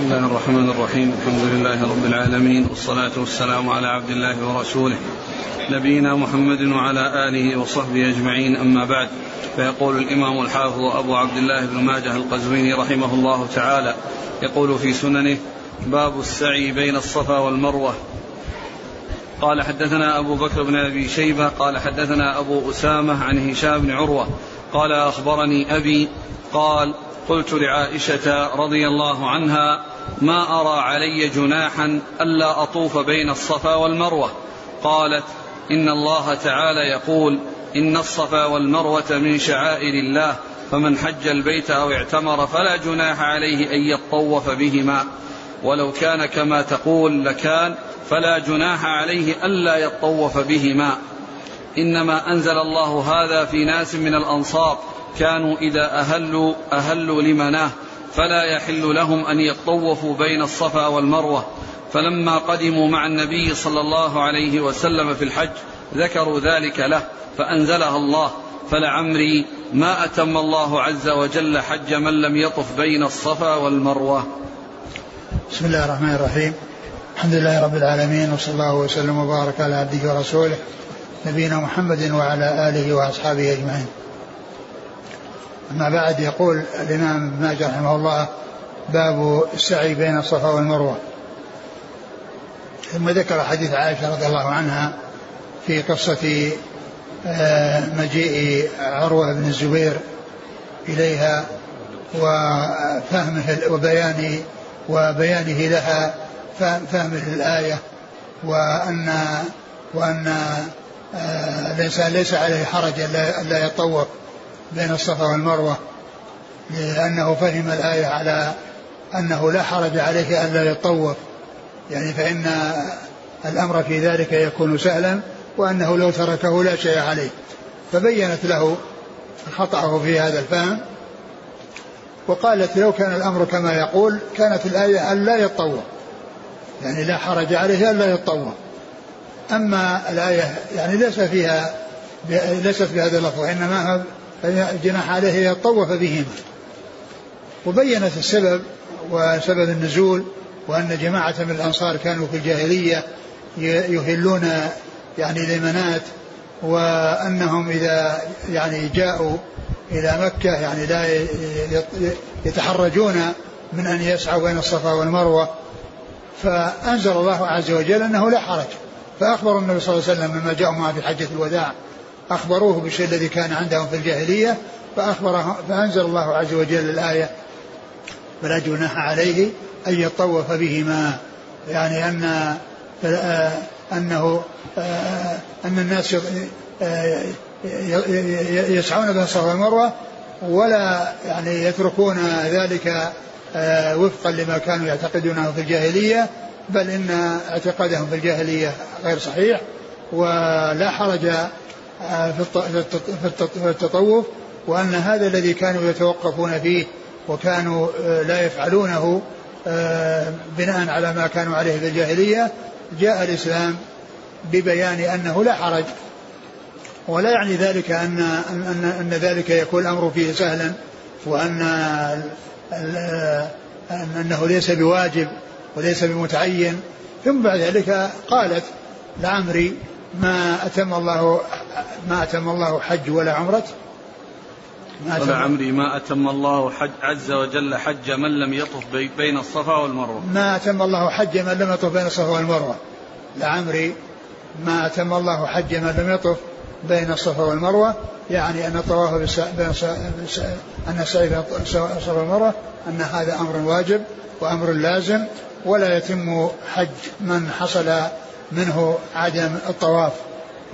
بسم الله الرحمن الرحيم. الحمد لله رب العالمين والصلاة والسلام على عبد الله ورسوله نبينا محمد وعلى آله وصحبه أجمعين. أما بعد فيقول الإمام الحافظ أبو عبد الله بن ماجه القزويني رحمه الله تعالى يقول في سننه باب السعي بين الصفا والمروة. قال حدثنا أبو بكر بن أبي شيبة قال حدثنا أبو أسامة عن هشام بن عروة قال أخبرني أبي قال قلت لعائشة رضي الله عنها ما أرى علي جناحا ألا أطوف بين الصفا والمروة. قالت إن الله تعالى يقول إن الصفا والمروة من شعائر الله فمن حج البيت أو اعتمر فلا جناح عليه أن يطوف بهما. ولو كان كما تقول لكان فلا جناح عليه ألا يطوف بهما. إنما أنزل الله هذا في ناس من الأنصار كانوا إذا أهلوا أهلوا لمناه فلا يحل لهم أن يطوفوا بين الصفا والمروة. فلما قدموا مع النبي صلى الله عليه وسلم في الحج ذكروا ذلك له فأنزلها الله. فلعمري ما أتم الله عز وجل حج من لم يطف بين الصفا والمروة. بسم الله الرحمن الرحيم. الحمد لله رب العالمين وصلى الله وسلم وبارك على عبده ورسوله نبينا محمد وعلى آله وأصحابه أجمعين. أما بعد يقول الإمام ابن ماجه رحمه الله باب السعي بين الصفا والمروة. ثم ذكر حديث عائشة رضي الله عنها في قصة آه، مجيء عروة بن الزبير إليها وفهمه وبيان وبيانه لها فهمه للآية وأن وأن آه، الإنسان ليس عليه حرج ألا يطوف بين الصفا والمروة لأنه فهم الآية على أنه لا حرج عليه ألا يطوف يعني فإن الأمر في ذلك يكون سهلا وأنه لو تركه لا شيء عليه. فبينت له خطأه في هذا الفهم وقالت لو كان الأمر كما يقول كانت الآية أن لا يطوف يعني لا حرج عليه ألا يطوف أما الآية يعني ليس فيها ليست بهذا اللفظ إنما جناح عليه يطوف بهما. وبينت السبب وسبب النزول وأن جماعة من الأنصار كانوا في الجاهلية يهلون يعني لمنات وأنهم إذا يعني جاءوا إلى مكة يعني لا يتحرجون من أن يسعوا بين الصفا والمروة. فأنزل الله عز وجل أنه لا حرج. فأخبر النبي صلى الله عليه وسلم لما جاءوا معه في حجة الوداع. أخبروه بالشيء الذي كان عندهم في الجاهلية فأخبره فأنزل الله عز وجل الآية فلا جناح عليه أن يطوف بهما. يعني أن أنه أن الناس يسعون بين الصفا والمروة ولا يعني يتركون ذلك وفقا لما كانوا يعتقدونه في الجاهلية بل إن اعتقادهم في الجاهلية غير صحيح ولا حرج في التطوف وأن هذا الذي كانوا يتوقفون فيه وكانوا آه، لا يفعلونه آه، بناء على ما كانوا عليه في الجاهلية جاء الإسلام ببيان أنه لا حرج. ولا يعني ذلك أن أن أن ذلك يكون الأمر فيه سهلا وأن أنه ليس بواجب وليس بمتعين. ثم بعد ذلك قالت لعمري ما أتم الله ما أتم الله حج ولا عمرة؟ ما أتم. عمري ما أتم الله حج عز وجل حج من لم يطف بين الصفا والمروة. ما أتم الله حج من لم يطف بين الصفا والمروة. لعمري ما أتم الله حج من لم يطف بين الصفا والمروة. يعني أن الطواف بين أن السعي بين الصفا والمروة أن هذا أمر واجب وأمر لازم. ولا يتم حج من حصل منه عدم الطواف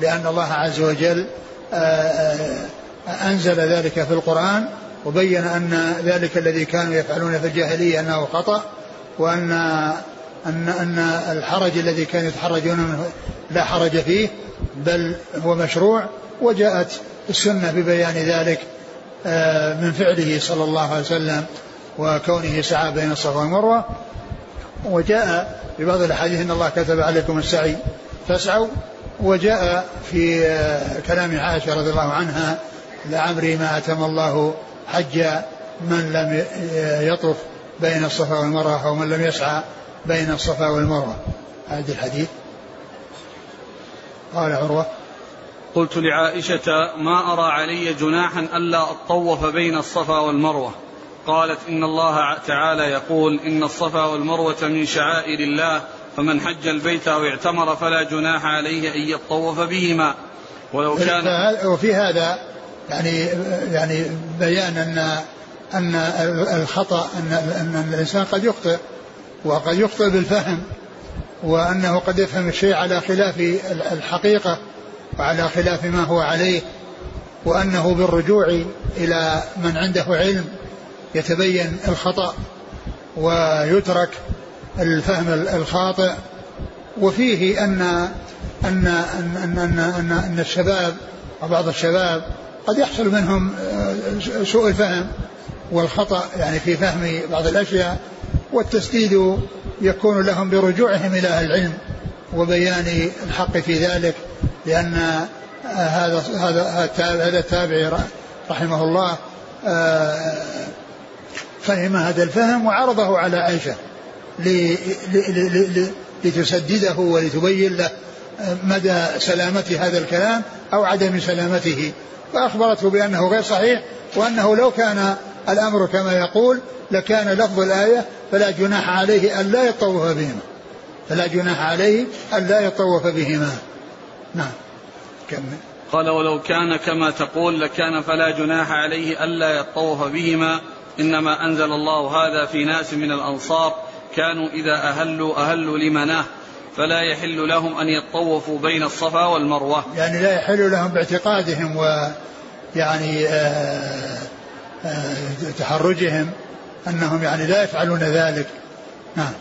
لأن الله عز وجل آه، آه، أنزل ذلك في القرآن وبين أن ذلك الذي كانوا يفعلون في الجاهلية أنه خطأ وأن أن أن الحرج الذي كانوا يتحرجون منه لا حرج فيه بل هو مشروع وجاءت السنة ببيان ذلك آه، من فعله صلى الله عليه وسلم وكونه سعى بين الصفا والمروة. وجاء في بعض الأحاديث أن الله كتب عليكم السعي فاسعوا وجاء في كلام عائشة رضي الله عنها لعمري ما أتم الله حج من لم يطف بين الصفا والمروة أو من لم يسعى بين الصفا والمروة. هذا الحديث. قال عروة قلت لعائشة ما أرى علي جناحا ألا أطوف بين الصفا والمروة. قالت إن الله تعالى يقول إن الصفا والمروة من شعائر الله فمن حج البيت أو اعتمر فلا جناح عليه أن يطوف بهما. ولو كان وفي هذا يعني يعني بيان أن أن الخطأ أن, أن الإنسان قد يخطئ وقد يخطئ بالفهم وأنه قد يفهم الشيء على خلاف الحقيقة وعلى خلاف ما هو عليه وأنه بالرجوع إلى من عنده علم يتبين الخطأ ويترك الفهم الخاطئ. وفيه أن أن أن أن أن, أن, أن الشباب أو بعض الشباب قد يحصل منهم سوء الفهم والخطأ يعني في فهم بعض الأشياء والتسديد يكون لهم برجوعهم إلى أهل العلم وبيان الحق في ذلك لأن هذا هذا هذا التابعي رحمه الله آه، فهم هذا الفهم وعرضه على عائشة لتسدده ولتبين له مدى سلامة هذا الكلام أو عدم سلامته. فأخبرته بأنه غير صحيح وأنه لو كان الأمر كما يقول لكان لفظ الآية فلا جناح عليه أن لا يطوف بهما. فلا جناح عليه أن لا يطوف بهما. نعم. كمل. قال ولو كان كما تقول لكان فلا جناح عليه ألا يطوف بهما إنما أنزل الله هذا في ناس من الأنصار كانوا إذا أهلوا أهلوا لمناه فلا يحل لهم أن يطوفوا بين الصفا والمروة. يعني لا يحل لهم باعتقادهم ويعني آه، آه، تحرجهم أنهم يعني لا يفعلون ذلك. نعم.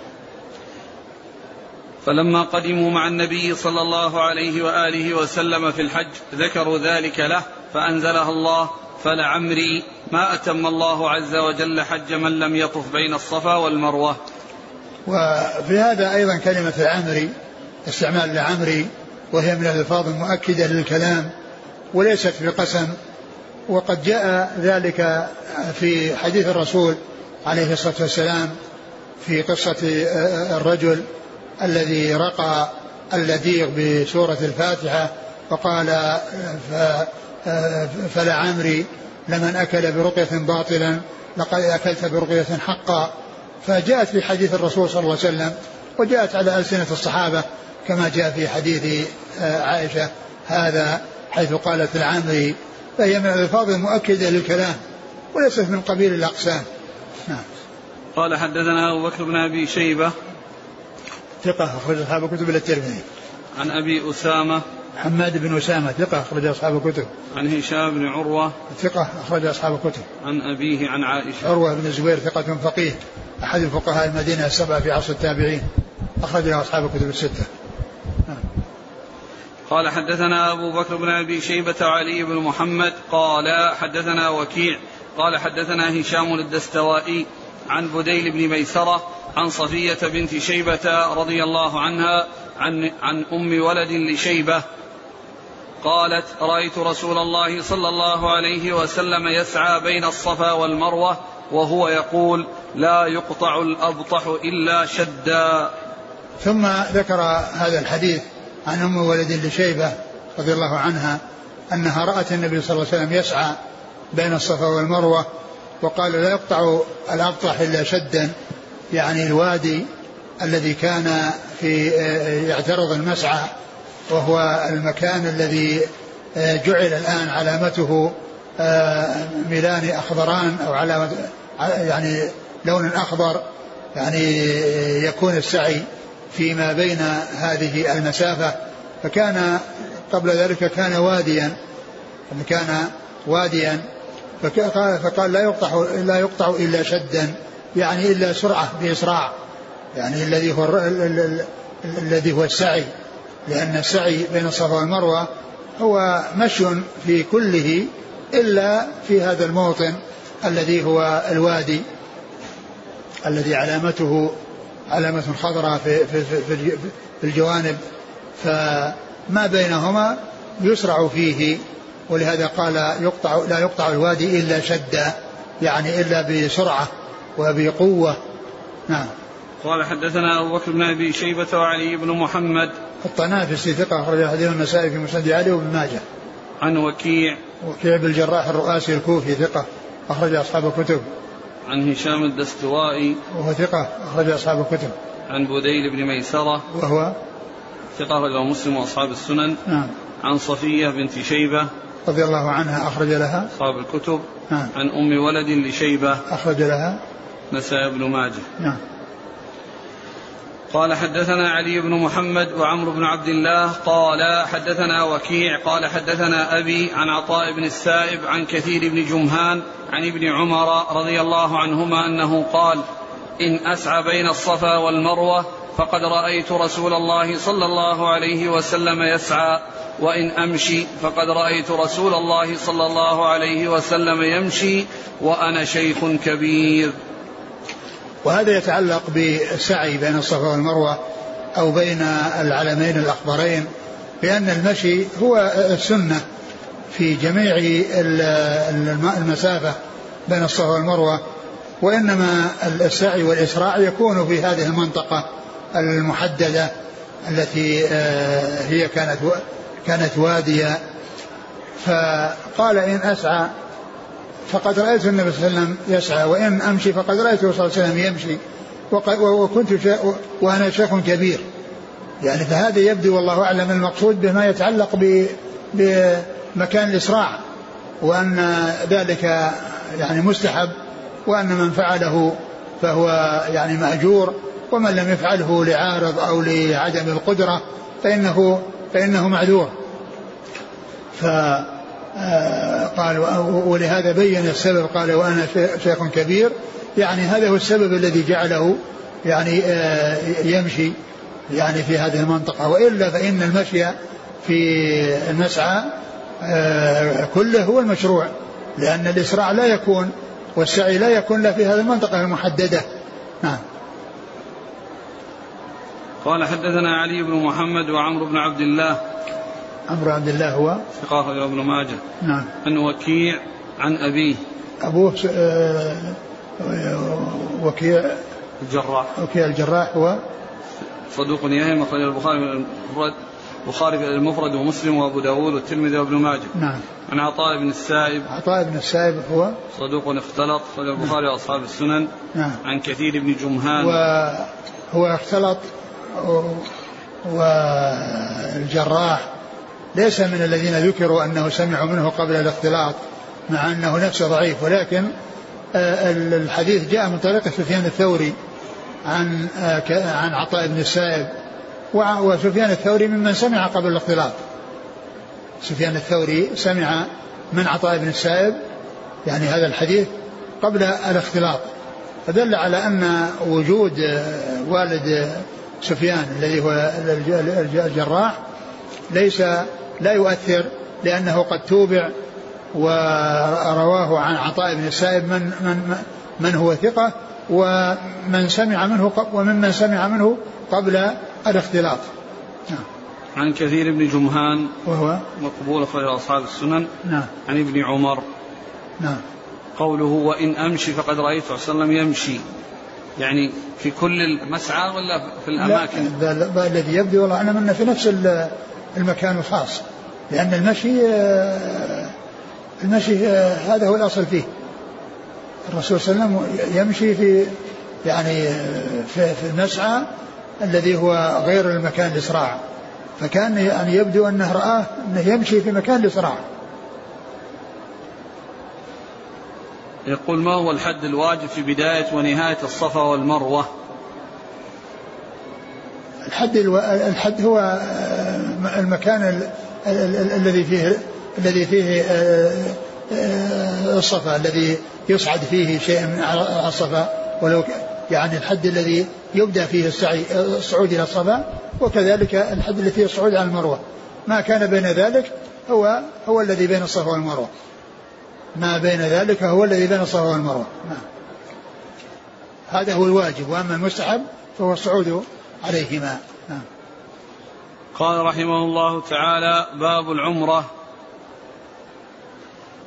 فلما قدموا مع النبي صلى الله عليه وآله وسلم في الحج ذكروا ذلك له فأنزلها الله فلعمري ما أتم الله عز وجل حج من لم يطف بين الصفا والمروة. وفي هذا أيضا كلمة العمري استعمال العمري وهي من الالفاظ المؤكده للكلام وليست بقسم وقد جاء ذلك في حديث الرسول عليه الصلاة والسلام في قصة الرجل الذي رقى اللذيغ بسورة الفاتحة فقال فلعمري لمن أكل برقية باطلا لقد أكلت برقية حقا. فجاءت في حديث الرسول صلى الله عليه وسلم وجاءت على ألسنة الصحابة كما جاء في حديث آه، عائشة هذا حيث قالت العامري فهي من الألفاظ المؤكدة للكلام وليست من قبيل الأقسام. نعم. قال حدثنا أبو بكر بن أبي شيبة. ثقة أخرج أصحاب الكتب إلى الترمذي. عن أبي أسامة حماد بن أسامة ثقة أخرج أصحاب الكتب. عن هشام بن عروة ثقة أخرج أصحاب الكتب. عن أبيه عن عائشة. عروة بن الزبير ثقة فقيه أحد الفقهاء المدينة السبعة في عصر التابعين أخرج له أصحاب الكتب الستة. قال حدثنا أبو بكر بن أبي شيبة وعلي بن محمد قال حدثنا وكيع قال حدثنا هشام الدستوائي عن بديل بن ميسرة عن صفية بنت شيبة رضي الله عنها عن عن أم ولد لشيبة قالت رأيت رسول الله صلى الله عليه وسلم يسعى بين الصفا والمروة وهو يقول لا يقطع الأبطح إلا شدا. ثم ذكر هذا الحديث عن أم ولد لشيبة رضي الله عنها أنها رأت النبي صلى الله عليه وسلم يسعى بين الصفا والمروة وقال لا يقطع الأبطح إلا شدا يعني الوادي الذي كان في يعترض المسعى وهو المكان الذي آه، جعل الآن علامته آه، ميلان أخضران أو علامة يعني لون أخضر يعني يكون السعي فيما بين هذه المسافة. فكان قبل ذلك كان واديا كان واديا فقال لا يقطع لا يقطع إلا شدا يعني إلا سرعة بإسراع. يعني الذي هو الذي هو السعي. لأن السعي بين الصفا والمروة هو مشي في كله إلا في هذا الموطن الذي هو الوادي الذي علامته علامة خضراء في, في, في, في الجوانب. فما بينهما يسرع فيه ولهذا قال يقطع لا يقطع الوادي إلا شدا يعني إلا بسرعة وبقوة. نعم. قال حدثنا أبو بكر بن أبي شيبة وعلي بن محمد. الطنافسي ثقة أخرج حديث النسائي في مسند علي وابن ماجه. عن وكيع. وكيع بن الجراح الرؤاسي الكوفي ثقة أخرج أصحاب الكتب. عن هشام الدستوائي. وهو ثقة أخرج أصحاب الكتب. عن بديل بن ميسرة. وهو ثقة أخرجه مسلم وأصحاب السنن. نعم. عن صفية بنت شيبة. رضي الله عنها أخرج لها. أصحاب الكتب. نعم. عن أم ولد لشيبة. أخرج لها. نسائي بن ماجه. نعم. قال حدثنا علي بن محمد وعمرو بن عبد الله قال حدثنا وكيع قال حدثنا أبي عن عطاء بن السائب عن كثير بن جمهان عن ابن عمر رضي الله عنهما أنه قال إن أسعى بين الصفا والمروة فقد رأيت رسول الله صلى الله عليه وسلم يسعى وإن أمشي فقد رأيت رسول الله صلى الله عليه وسلم يمشي وأنا شيخ كبير. وهذا يتعلق بالسعي بين الصفا والمروة أو بين العلمين الأخضرين لأن المشي هو السنة في جميع المسافة بين الصفا والمروة وإنما السعي والإسراع يكون في هذه المنطقة المحددة التي آه، هي كانت كانت وادية. فقال إن أسعى فقد رأيت النبي صلى الله عليه وسلم يسعى وإن أمشي فقد رأيته صلى الله عليه وسلم يمشي. وكنت وأنا شيخ كبير. يعني فهذا يبدو والله أعلم. المقصود بما يتعلق بمكان الإسراع وأن ذلك يعني مستحب وأن من فعله فهو يعني مأجور ومن لم يفعله لعارض أو لعدم القدرة فإنه فإنه معذور. ف قال ولهذا بين السبب قال وأنا شيخ كبير. يعني هذا هو السبب الذي جعله يعني آه، يمشي يعني في هذه المنطقة. وإلا فإن المشي في المسعى آه، كله هو المشروع لأن الإسراع لا يكون والسعي لا يكون إلا في هذه المنطقة المحددة. نعم. قال حدثنا علي بن محمد وعمرو بن عبد الله عمرو عبد الله هو؟ ثقافة ابن ماجه. نعم. عن وكيع عن أبيه. أبوه آه، وكيع. الجراح. وكيع الجراح هو؟ صدوق يهم أخرج البخاري المفرد البخاري المفرد ومسلم وأبو داود والترمذي وابن ماجه. نعم. عن عطاء بن السائب. عطاء بن السائب هو؟ صدوق اختلط أخرج البخاري وأصحاب السنن. نعم. عن كثير بن جمهان. وهو اختلط والجراح ليس من الذين ذكروا أنه سمعوا منه قبل الاختلاط مع أنه نفسه ضعيف. ولكن آه، الحديث جاء من طريق سفيان الثوري عن آه، عن عطاء بن السائب. وسفيان الثوري ممن سمع قبل الاختلاط. سفيان الثوري سمع من عطاء بن السائب يعني هذا الحديث قبل الاختلاط. فدل على أن وجود آه، والد سفيان الذي هو الجراح ليس لا يؤثر لأنه قد توبع ورواه عن عطاء بن السائب من من من هو ثقة ومن سمع منه وممن سمع منه قبل الاختلاط. نعم. عن كثير بن جمهان وهو؟ مقبول خير أصحاب السنن. نعم. عن ابن عمر. نعم. قوله وإن أمشي فقد رأيت صلى الله عليه وسلم يمشي. يعني في كل المسعى ولا في الأماكن؟ لا الذي يبدو والله أعلم أنه في نفس المكان الخاص لأن المشي آه، المشي آه، هذا هو الأصل فيه. الرسول صلى الله عليه وسلم يمشي في يعني آه، في, في المسعى الذي هو غير المكان الإسراع فكان يعني يبدو أنه رآه أنه يمشي في مكان الإسراع يقول ما هو الحد الواجب في بداية ونهاية الصفا والمروة؟ الحد ألو... الحد هو المكان الذي فيه الذي فيه آه، آه، الصفا الذي يصعد فيه شيء من الصفا. ولو يعني الحد الذي يبدأ فيه السعي الصعود إلى الصفا وكذلك الحد الذي فيه الصعود على المروة. ما كان بين ذلك هو هو الذي بين الصفا والمروة. ما بين ذلك هو الذي بين الصفا والمروة. نعم. هذا هو الواجب وأما المستحب فهو الصعود عليهما. قال رحمه الله تعالى باب العمرة.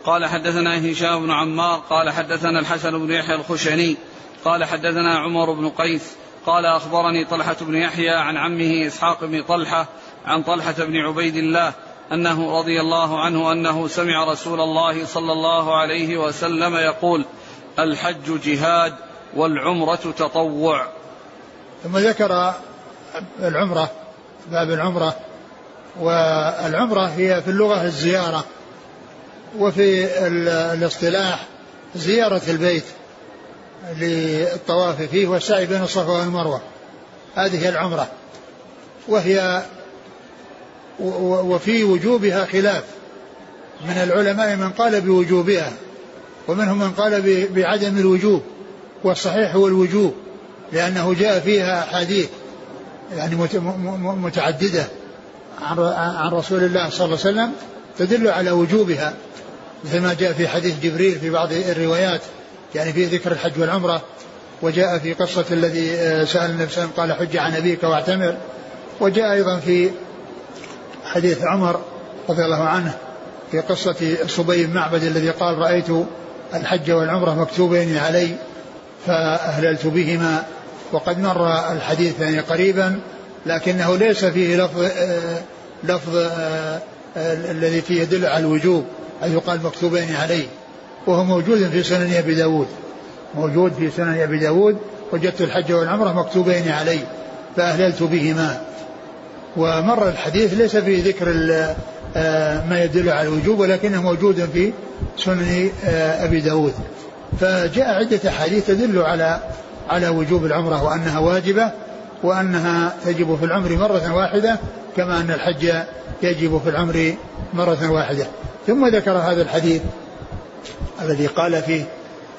قال حدثنا هشام بن عمار قال حدثنا الحسن بن يحيى الخشني قال حدثنا عمر بن قيس قال أخبرني طلحة بن يحيى عن عمه إسحاق بن طلحة عن طلحة بن عبيد الله أنه رضي الله عنه أنه سمع رسول الله صلى الله عليه وسلم يقول الحج جهاد والعمرة تطوع. ثم ذكر العمرة باب العمرة والعمرة هي في اللغة الزيارة وفي الاصطلاح زيارة البيت للطواف فيه والسعي بين الصفا والمروة. هذه هي العمرة. وهي وفي وجوبها خلاف. من العلماء من قال بوجوبها ومنهم من قال بعدم الوجوب والصحيح هو الوجوب لأنه جاء فيها أحاديث يعني متعددة عن رسول الله صلى الله عليه وسلم تدل على وجوبها مثل ما جاء في حديث جبريل في بعض الروايات يعني في ذكر الحج والعمرة وجاء في قصة الذي آه، سأل النبي صلى قال حج عن أبيك واعتمر وجاء أيضا في حديث عمر رضي الله عنه في قصة صبي معبد الذي قال رأيت الحج والعمرة مكتوبين علي فأهللت بهما. وقد مر الحديث يعني قريبا لكنه ليس فيه لفظ آه، لفظ آه، الذي فيه يدل على الوجوب أي يقال مكتوبين عليه. وهو موجود في سنن أبي داود. موجود في سنن أبي داود وجدت الحج والعمرة مكتوبين علي فأهللت بهما. ومر الحديث ليس في ذكر آه، ما يدل على الوجوب ولكنه موجود في سنن آه، أبي داود. فجاء عدة أحاديث تدل على على وجوب العمرة وأنها واجبة وأنها تجب في العمر مرة واحدة كما أن الحج يجب في العمر مرة واحدة. ثم ذكر هذا الحديث الذي قال فيه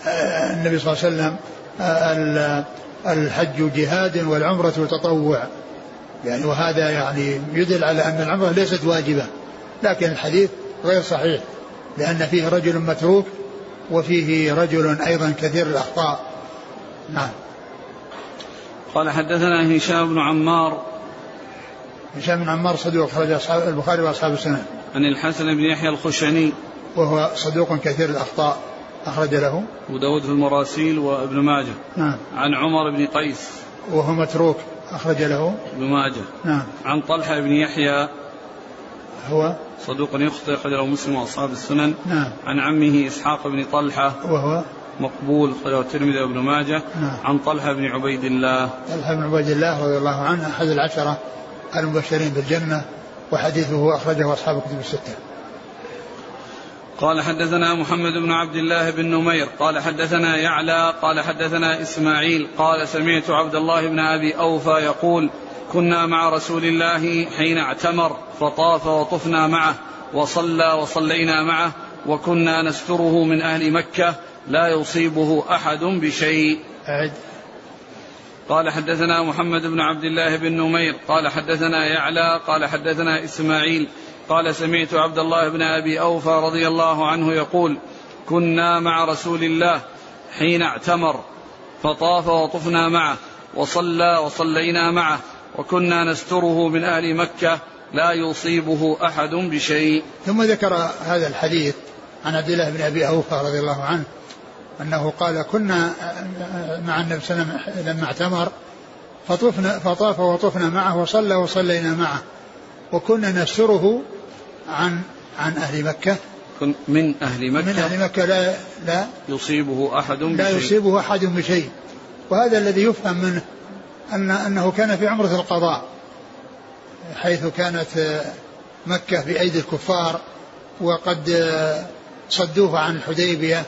آه، النبي صلى الله عليه وسلم آه، الحج جهاد والعمرة تطوع. يعني وهذا يعني يدل على أن العمرة ليست واجبة. لكن الحديث غير صحيح لأن فيه رجل متروك وفيه رجل أيضا كثير الأخطاء. نعم. قال حدثنا هشام بن عمار. هشام بن عمار صدوق خرج أصحاب البخاري وأصحاب السنة. عن الحسن بن يحيى الخشني. وهو صدوق كثير الأخطاء أخرج له. أبو داود في المراسيل وابن ماجه. نعم. عن عمر بن قيس. وهو متروك أخرج له. ابن ماجه. نعم. عن طلحة بن يحيى. هو صدوق يخطئ أخرج له مسلم وأصحاب السنن. نعم. عن عمه إسحاق بن طلحة. وهو مقبول أخرجه الترمذي وابن ماجه. نعم. عن طلحة بن عبيد الله. طلحة بن عبيد الله رضي الله عنه أحد العشرة المبشرين بالجنة وحديثه أخرجه أصحاب الكتب الستة. قال حدثنا محمد بن عبد الله بن نمير. قال حدثنا يعلى قال حدثنا إسماعيل. قال سمعت عبد الله بن أبي أوفى يقول كنا مع رسول الله حين اعتمر فطاف وطفنا معه وصلى وصلينا معه وكنا نستره من أهل مكة لا يصيبه أحد بشيء. أعد قال حدثنا محمد بن عبد الله بن نمير قال حدثنا يعلى قال حدثنا إسماعيل قال سمعت عبد الله بن أبي أوفى رضي الله عنه يقول كنا مع رسول الله حين اعتمر فطاف وطفنا معه وصلى وصلينا معه وكنا نستره من أهل مكة لا يصيبه أحد بشيء. ثم ذكر هذا الحديث عن عبد الله بن أبي أوفى رضي الله عنه. أنه قال كنا مع النبي صلى الله عليه وسلم لما اعتمر فطفنا فطاف وطفنا معه وصلى وصلينا معه. وكنا نستره عن عن أهل مكة. من أهل مكة؟ من أهل مكة لا لا. يصيبه أحد بشيء. لا يصيبه أحد بشيء. وهذا الذي يفهم منه أن أنه كان في عمرة القضاء حيث كانت مكة في أيدي الكفار وقد صدوه عن الحديبية.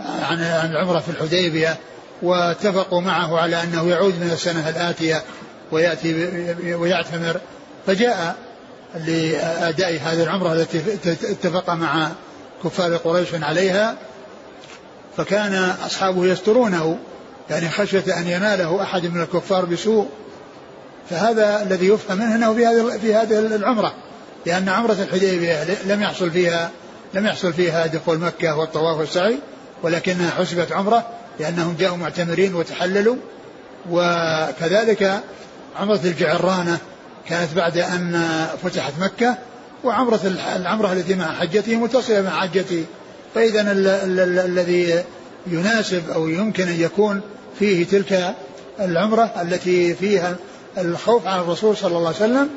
عن عن العمرة في الحديبية واتفقوا معه على أنه يعود من السنة الآتية ويأتي ويعتمر. فجاء لأداء هذه العمرة التي اتفق مع كفار قريش عليها. فكان أصحابه يسترونه يعني خشية أن يناله أحد من الكفار بسوء. فهذا الذي يفهم منه أنه في هذه في هذه العمرة لأن عمرة الحديبية لم يحصل فيها لم يحصل فيها دخول مكة والطواف والسعي. ولكنها حسبت عمرة لأنهم جاءوا معتمرين وتحللوا. وكذلك عمرة الجعرانة كانت بعد أن فتحت مكة وعمرة العمرة التي مع حجته متصلة مع حجته فإذا الذي يناسب أو يمكن أن يكون فيه تلك العمرة التي فيها الخوف على الرسول صلى الله عليه وسلم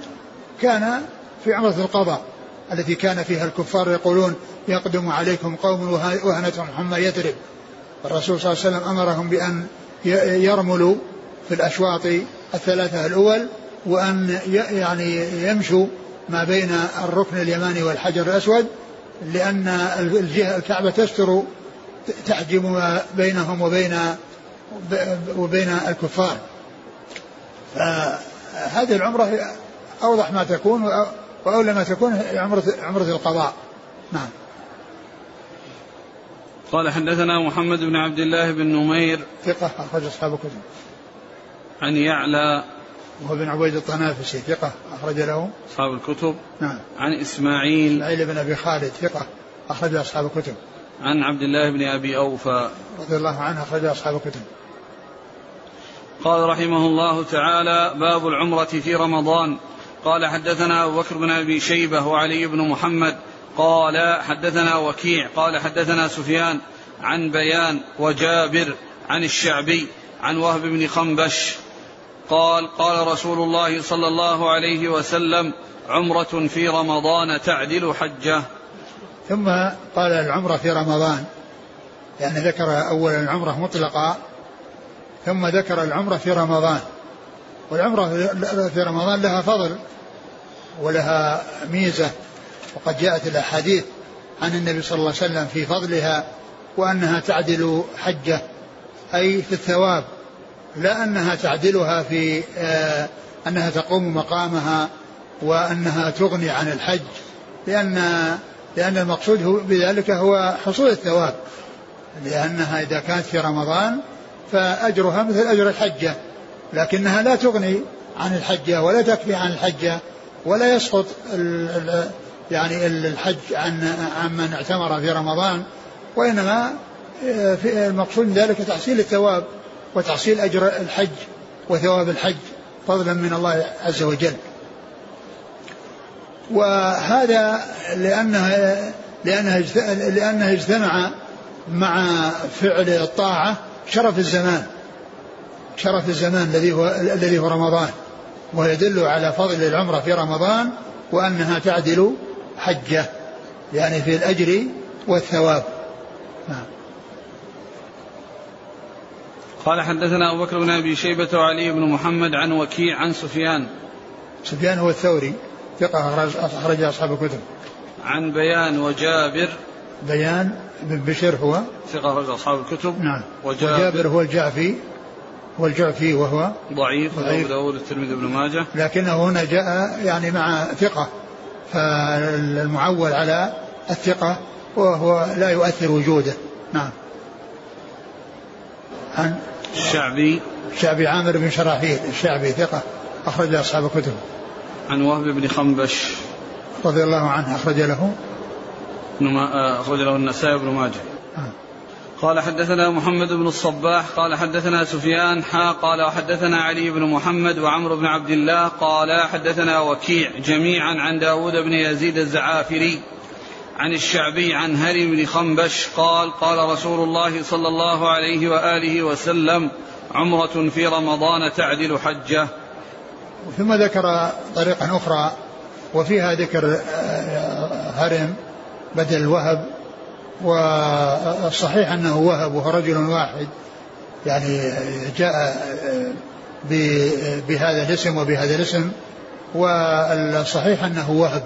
كان في عمرة القضاء التي كان فيها الكفار يقولون يقدم عليكم قوم وهنتهم حمى يثرب الرسول صلى الله عليه وسلم أمرهم بأن يرملوا في الأشواط الثلاثة الأول وأن يعني يمشوا ما بين الركن اليماني والحجر الأسود لأن الجهة الكعبة تستر تحجم بينهم وبين وبين الكفار. فهذه العمرة أوضح ما تكون وأولى ما تكون عمرة عمرة القضاء. نعم. قال حدثنا محمد بن عبد الله بن نمير ثقة أخرج أصحاب الكتب عن يعلى وهو بن عبيد الطنافسي ثقة أخرج له. أصحاب الكتب. نعم. عن إسماعيل. إسماعيل بن أبي خالد ثقة أخرج أصحاب الكتب عن عبد الله بن أبي أوفى. رضي الله عنه أخرج أصحاب الكتب قال رحمه الله تعالى باب العمرة في رمضان. قال حدثنا أبو بكر بن أبي شيبة وعلي بن محمد قال حدثنا وكيع قال حدثنا سفيان عن بيان وجابر عن الشعبي عن وهب بن خنبش قال قال رسول الله صلى الله عليه وسلم عمرة في رمضان تعدل حجة. ثم قال العمرة في رمضان. يعني ذكر أولا العمرة مطلقة ثم ذكر العمرة في رمضان. والعمرة في رمضان لها فضل ولها ميزة. وقد جاءت الأحاديث عن النبي صلى الله عليه وسلم في فضلها وأنها تعدل حجة أي في الثواب لا أنها تعدلها في آه أنها تقوم مقامها وأنها تغني عن الحج لأن لأن المقصود هو بذلك هو حصول الثواب لأنها إذا كانت في رمضان فأجرها مثل أجر الحجة لكنها لا تغني عن الحجة ولا تكفي عن الحجة ولا يسقط يعني الحج عن عن من اعتمر في رمضان وإنما آه، في المقصود من ذلك تحصيل الثواب وتحصيل أجر الحج وثواب الحج فضلا من الله عز وجل. وهذا لأنه لأنه لأنه اجتمع مع فعل الطاعة شرف الزمان شرف الزمان الذي هو الذي هو رمضان ويدل على فضل العمرة في رمضان وأنها تعدل حجة يعني في الأجر والثواب. نعم. قال حدثنا أبو بكر بن أبي شيبة وعلي بن محمد عن وكيع عن سفيان. سفيان هو الثوري ثقة أخرج أصحاب الكتب. عن بيان وجابر. بيان بن بشر هو. ثقة أخرج أصحاب الكتب. نعم. وجابر, وجابر هو الجعفي والجعفي وهو ضعيف. ضعيف. داود الترمذي بن ماجه. لكنه هنا جاء يعني مع ثقة. فالمعول على الثقة وهو لا يؤثر وجوده. نعم. عن الشعبي. الشعبي عامر بن شراحيل الشعبي ثقة أخرج أصحاب الكتب. عن وهب بن خنبش. رضي الله عنه أخرج له. آه، أخرج له النسائي بن ماجه. آه. قال حدثنا محمد بن الصباح قال حدثنا سفيان حا قال وحدثنا علي بن محمد وعمرو بن عبد الله قال حدثنا وكيع جميعا عن داود بن يزيد الزعافري عن الشعبي عن هري بن خنبش قال قال رسول الله صلى الله عليه وآله وسلم عمرة في رمضان تعدل حجة. ثم ذكر طريقا أخرى وفيها ذكر آه، هرم بدل الوهب والصحيح أنه وهب وهو رجل واحد. يعني جاء آه، بهذا الاسم وبهذا الاسم. والصحيح أنه وهب.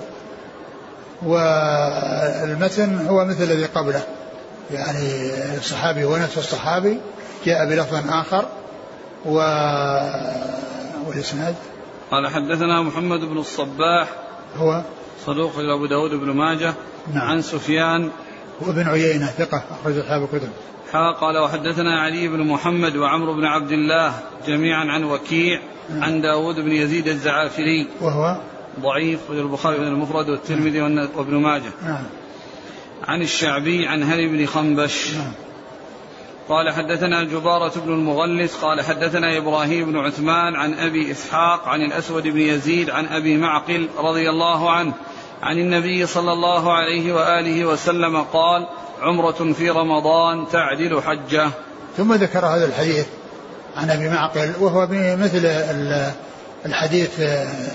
والمتن هو مثل الذي قبله. يعني الصحابي ونفس الصحابي جاء بلفظ آخر. و والإسناد؟ قال حدثنا محمد بن الصباح هو؟ صدوق أبو داود بن ماجه نعم. عن سفيان وابن عيينة ثقة أخرج أصحاب الكتب. حا قال وحدثنا علي بن محمد وعمرو بن عبد الله جميعا عن وكيع نعم. عن داود بن يزيد الزعافري. وهو؟ ضعيف البخاري المفرد والترمذي وابن ماجه. نعم. عن الشعبي عن هري بن خنبش. نعم. قال حدثنا جبارة بن المغلس قال حدثنا إبراهيم بن عثمان عن أبي إسحاق عن الأسود بن يزيد عن أبي معقل رضي الله عنه عن النبي صلى الله عليه وآله وسلم قال عمرة في رمضان تعدل حجة. ثم ذكر هذا الحديث عن أبي معقل وهو مثل الحديث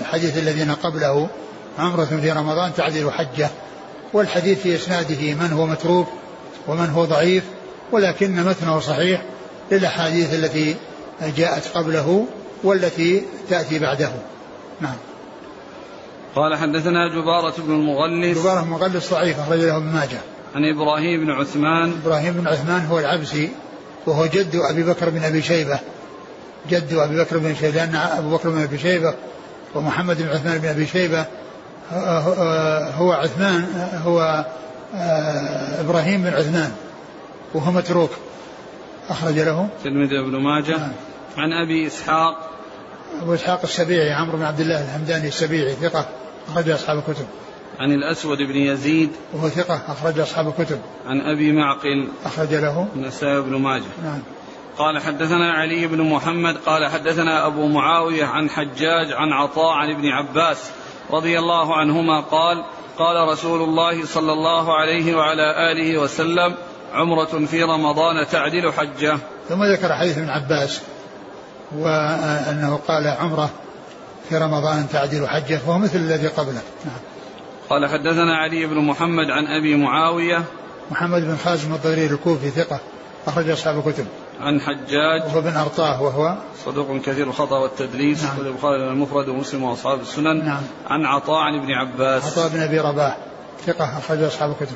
الحديث الذين قبله. عمرة في رمضان تعدل حجة. والحديث في إسناده من هو متروك ومن هو ضعيف ولكن متنه صحيح للأحاديث التي جاءت قبله والتي تأتي بعده. نعم. قال حدثنا جبارة بن المغلس. جبارة بن المغلس ضعيف أخرج له ابن ماجه. عن إبراهيم بن عثمان. إبراهيم بن عثمان هو العبسي وهو جد أبي بكر بن أبي شيبة. جد أبي بكر بن شيبة لأن أبو بكر بن أبي شيبة ومحمد بن عثمان بن أبي شيبة هو عثمان هو آه، إبراهيم بن عثمان وهو متروك. أخرج له. تلميذ ابن ماجه. نعم. عن أبي إسحاق أبو إسحاق السبيعي عمرو بن عبد الله الحمداني السبيعي ثقة أخرج أصحاب الكتب. عن الأسود بن يزيد. وهو ثقة أخرج أصحاب الكتب. عن أبي معقل. أخرج له. النسائي بن ماجه. نعم. قال حدثنا علي بن محمد قال حدثنا أبو معاوية عن حجاج عن عطاء عن ابن عباس رضي الله عنهما قال قال رسول الله صلى الله عليه وعلى آله وسلم عمرة في رمضان تعدل حجة. ثم ذكر حديث ابن عباس وأنه قال عمرة في رمضان تعدل حجة وهو مثل الذي قبله نعم. قال حدثنا علي بن محمد عن أبي معاوية محمد بن خازم الضرير الكوفي ثقة أخرج أصحاب الكتب عن حجاج وهو بن أرطاه وهو صدوق كثير الخطأ والتدليس نعم. البخاري المفرد ومسلم وأصحاب السنن نعم. عن عطاء عن ابن عباس عطاء بن أبي رباح ثقة أخرج أصحاب الكتب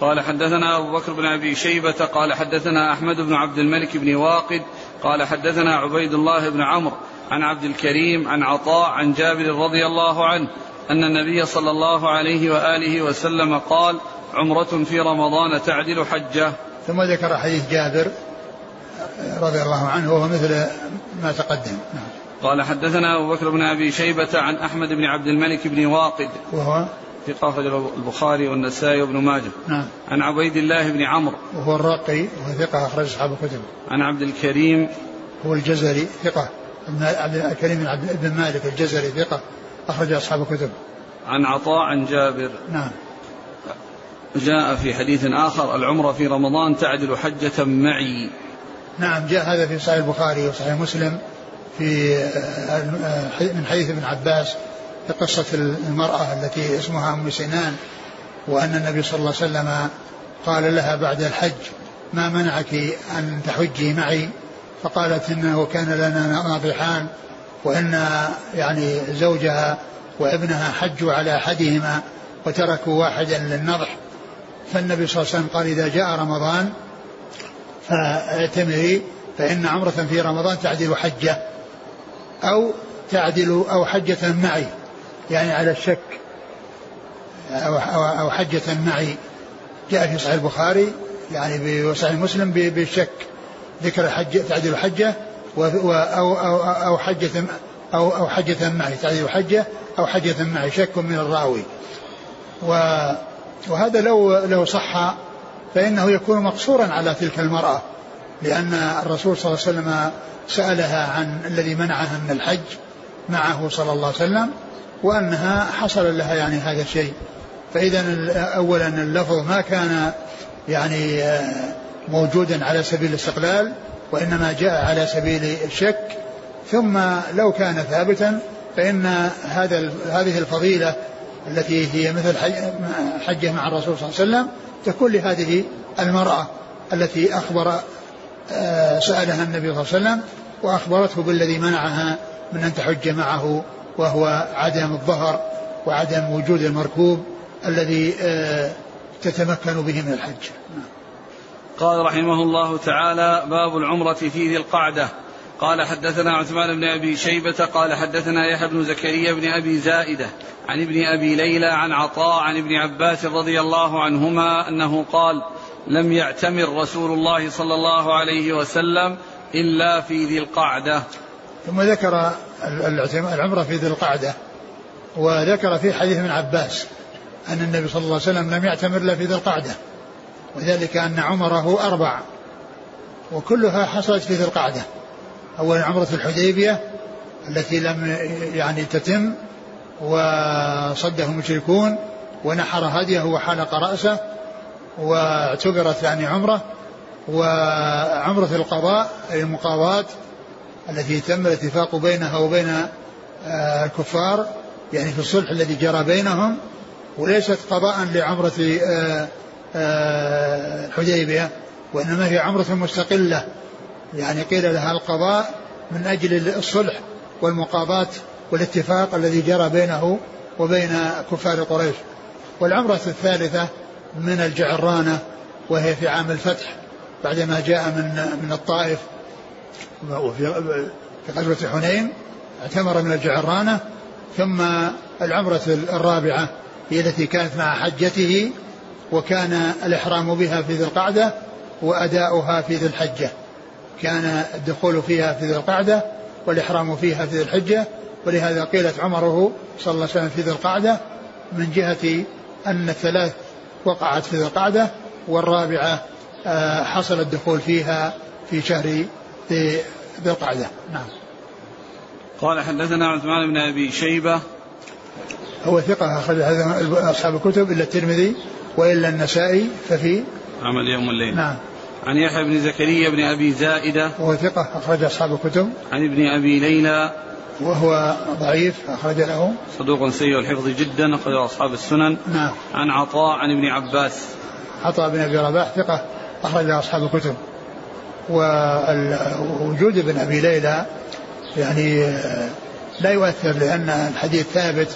قال حدثنا أبو بكر بن أبي شيبة قال حدثنا أحمد بن عبد الملك بن واقد قال حدثنا عبيد الله بن عمرو عن عبد الكريم عن عطاء عن جابر رضي الله عنه أن النبي صلى الله عليه وآله وسلم قال عمرة في رمضان تعدل حجة ثم ذكر حديث جابر رضي الله عنه وهو مثل ما تقدم نعم. قال حدثنا أبو بكر بن أبي شيبة عن أحمد بن عبد الملك بن واقد وهو ثقة أخرج البخاري والنسائي وابن ماجه. نعم. عن عبيد الله بن عمرو. وهو الراقي وهو ثقة أخرج أصحاب الكتب. عن عبد الكريم. هو الجزري ثقة. عبد الكريم بن عبد بن مالك الجزري ثقة أخرج أصحاب الكتب. عن عطاء عن جابر. نعم. جاء في حديث آخر العمرة في رمضان تعدل حجة معي. نعم جاء هذا في صحيح البخاري وصحيح مسلم في من حديث ابن عباس في قصة المرأة التي اسمها أم سنان وأن النبي صلى الله عليه وسلم قال لها بعد الحج ما منعك أن تحجي معي؟ فقالت إنه كان لنا ناضحان وإن يعني زوجها وابنها حجوا على أحدهما وتركوا واحدا للنضح. فالنبي صلى الله عليه وسلم قال إذا جاء رمضان فاعتمري فإن عمرة في رمضان تعدل حجة أو تعدل أو حجة معي. يعني على الشك أو, أو حجة معي جاء في صحيح البخاري يعني وصحيح مسلم بالشك. ذكر الحج تعديل حجة أو, أو, أو حجة أو, أو حجة معي تعديل حجة أو حجة معي شك من الراوي. وهذا لو لو صح فإنه يكون مقصورا على تلك المرأة لأن الرسول صلى الله عليه وسلم سألها عن الذي منعها من الحج معه صلى الله عليه وسلم. وأنها حصل لها يعني هذا الشيء. فإذا أولا اللفظ ما كان يعني آه، موجودا على سبيل الاستقلال وإنما جاء على سبيل الشك. ثم لو كان ثابتا فإن هذا هذه الفضيلة التي هي مثل حجة مع الرسول صلى الله عليه وسلم تكون لهذه المرأة التي أخبر آه، سألها النبي صلى الله عليه وسلم وأخبرته بالذي منعها من أن تحج معه. وهو عدم الظهر وعدم وجود المركوب الذي آه، تتمكن به من الحج. قال رحمه الله تعالى باب العمرة في ذي القعدة. قال حدثنا عثمان بن أبي شيبة قال حدثنا يحيى بن زكريا بن أبي زائدة عن ابن أبي ليلى عن عطاء عن ابن عباس رضي الله عنهما أنه قال لم يعتمر رسول الله صلى الله عليه وسلم إلا في ذي القعدة. ثم ذكر العمرة في ذي القعدة وذكر في حديث ابن عباس أن النبي صلى الله عليه وسلم لم يعتمر إلا في ذي القعدة وذلك أن عمره أربع وكلها حصلت في ذي القعدة. أولا عمرة الحديبية التي لم يعني تتم وصده المشركون ونحر هديه وحلق رأسه واعتبرت يعني عمرة وعمرة القضاء المقاضاة التي تم الاتفاق بينها وبين آه، الكفار يعني في الصلح الذي جرى بينهم وليست قضاء لعمرة آه، آه، الحديبية وإنما هي عمرة مستقلة. يعني قيل لها القضاء من أجل الصلح والمقاضاة والاتفاق الذي جرى بينه وبين كفار قريش. والعمرة الثالثة من الجعرانة وهي في عام الفتح بعدما جاء من من الطائف وفي في غزوة حنين اعتمر من الجعرانة ثم العمرة الرابعة هي التي كانت مع حجته وكان الإحرام بها في ذي القعدة وأداؤها في ذي الحجة. كان الدخول فيها في ذي القعدة والإحرام فيها في ذي الحجة ولهذا قيلت عمره صلى الله عليه وسلم في ذي القعدة من جهة أن الثلاث وقعت في ذي القعدة والرابعة آه، حصل الدخول فيها في شهر ذي القعدة. نعم. قال حدثنا عثمان بن أبي شيبة. هو ثقة أخرج أصحاب الكتب إلا الترمذي وإلا النسائي ففي عمل يوم الليل. نعم. عن يحيى بن زكريا بن أبي زائدة. وهو ثقة أخرج أصحاب الكتب. عن ابن أبي ليلى. وهو ضعيف أخرج له. صدوق سيء الحفظ جدا أخرج أصحاب السنن. نعم. عن عطاء عن ابن عباس. عطاء بن أبي رباح ثقة أخرج أصحاب الكتب. ووجود ابن أبي ليلى يعني لا يؤثر لأن الحديث ثابت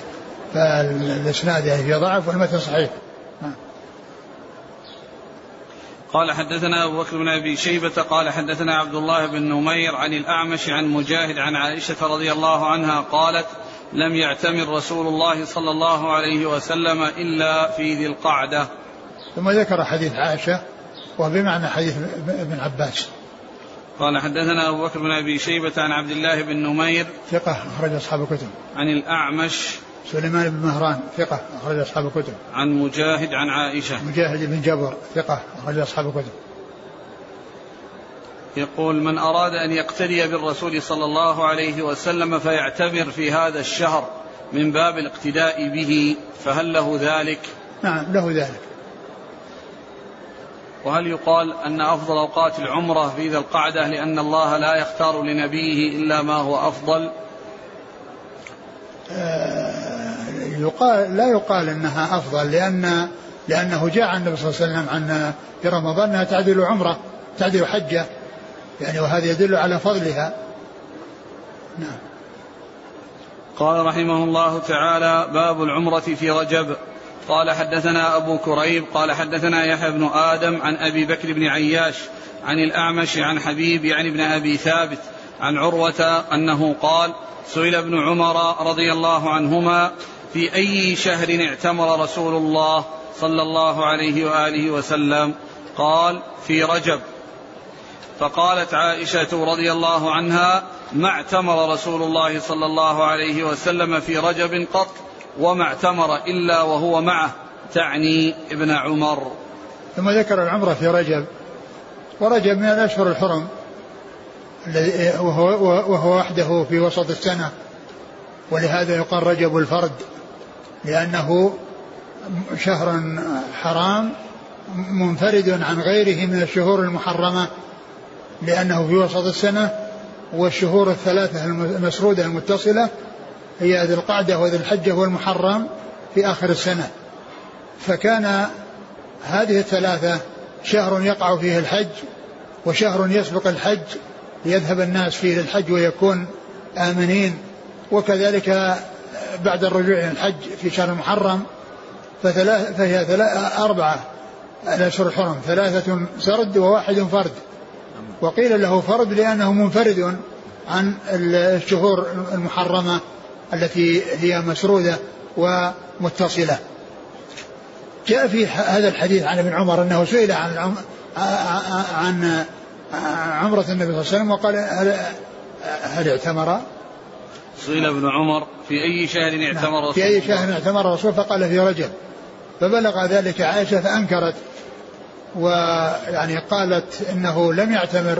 فالإسناد يعني في ضعف والمتن صحيح. قال حدثنا أبو بكر بن أبي شيبة قال حدثنا عبد الله بن نمير عن الأعمش عن مجاهد عن عائشة رضي الله عنها قالت لم يعتمر رسول الله صلى الله عليه وسلم إلا في ذي القعدة. ثم ذكر حديث عائشة وبمعنى حديث ابن عباس. قال حدثنا أبو بكر بن أبي شيبة عن عبد الله بن نمير ثقة أخرج أصحاب الكتب. عن الأعمش سليمان بن مهران ثقة أخرج أصحاب الكتب. عن مجاهد عن عائشة مجاهد بن جبر ثقة أخرج أصحاب الكتب. يقول من أراد أن يقتدي بالرسول صلى الله عليه وسلم فيعتبر في هذا الشهر من باب الاقتداء به فهل له ذلك؟ نعم له ذلك. وهل يقال أن أفضل أوقات العمرة في ذي القعدة لأن الله لا يختار لنبيه إلا ما هو أفضل؟ آه، يقال لا يقال أنها أفضل لأن لأنه جاء عن النبي صلى الله عليه وسلم عن في رمضان أنها تعدل عمرة تعدل حجة يعني وهذا يدل على فضلها. نعم. قال رحمه الله تعالى باب العمرة في رجب. قال حدثنا أبو كريب قال حدثنا يحيى بن آدم عن أبي بكر بن عياش عن الأعمش عن حبيب يعني ابن أبي ثابت عن عروة أنه قال سئل ابن عمر رضي الله عنهما في أي شهر اعتمر رسول الله صلى الله عليه وآله وسلم؟ قال في رجب. فقالت عائشة رضي الله عنها ما اعتمر رسول الله صلى الله عليه وسلم في رجب قط؟ وما اعتمر إلا وهو معه تعني ابن عمر. ثم ذكر العمرة في رجب ورجب من الأشهر الحرم الذي وهو, وهو وحده في وسط السنة. ولهذا يقال رجب الفرد لأنه شهر حرام منفرد عن غيره من الشهور المحرمة لأنه في وسط السنة والشهور الثلاثة المسرودة المتصلة هي ذي القعدة وذي الحجة والمحرم في آخر السنة. فكان هذه الثلاثة شهر يقع فيه الحج وشهر يسبق الحج ليذهب الناس فيه للحج ويكون آمنين. وكذلك بعد الرجوع إلى الحج في شهر المحرم فثلاث فهي ثلاث أربعة الأشهر الحرم ثلاثة سرد وواحد فرد. وقيل له فرد لأنه منفرد عن الشهور المحرمة. التي هي مسرودة ومتصلة. جاء في هذا الحديث عن ابن عمر أنه سئل عن عن عمرة النبي صلى الله عليه وسلم وقال هل, هل اعتمر؟ سئل ابن عمر في أي شهر اعتمر رسول في أي شهر اعتمر الرسول فقال في رجب. فبلغ ذلك عائشة فأنكرت. ويعني قالت إنه لم يعتمر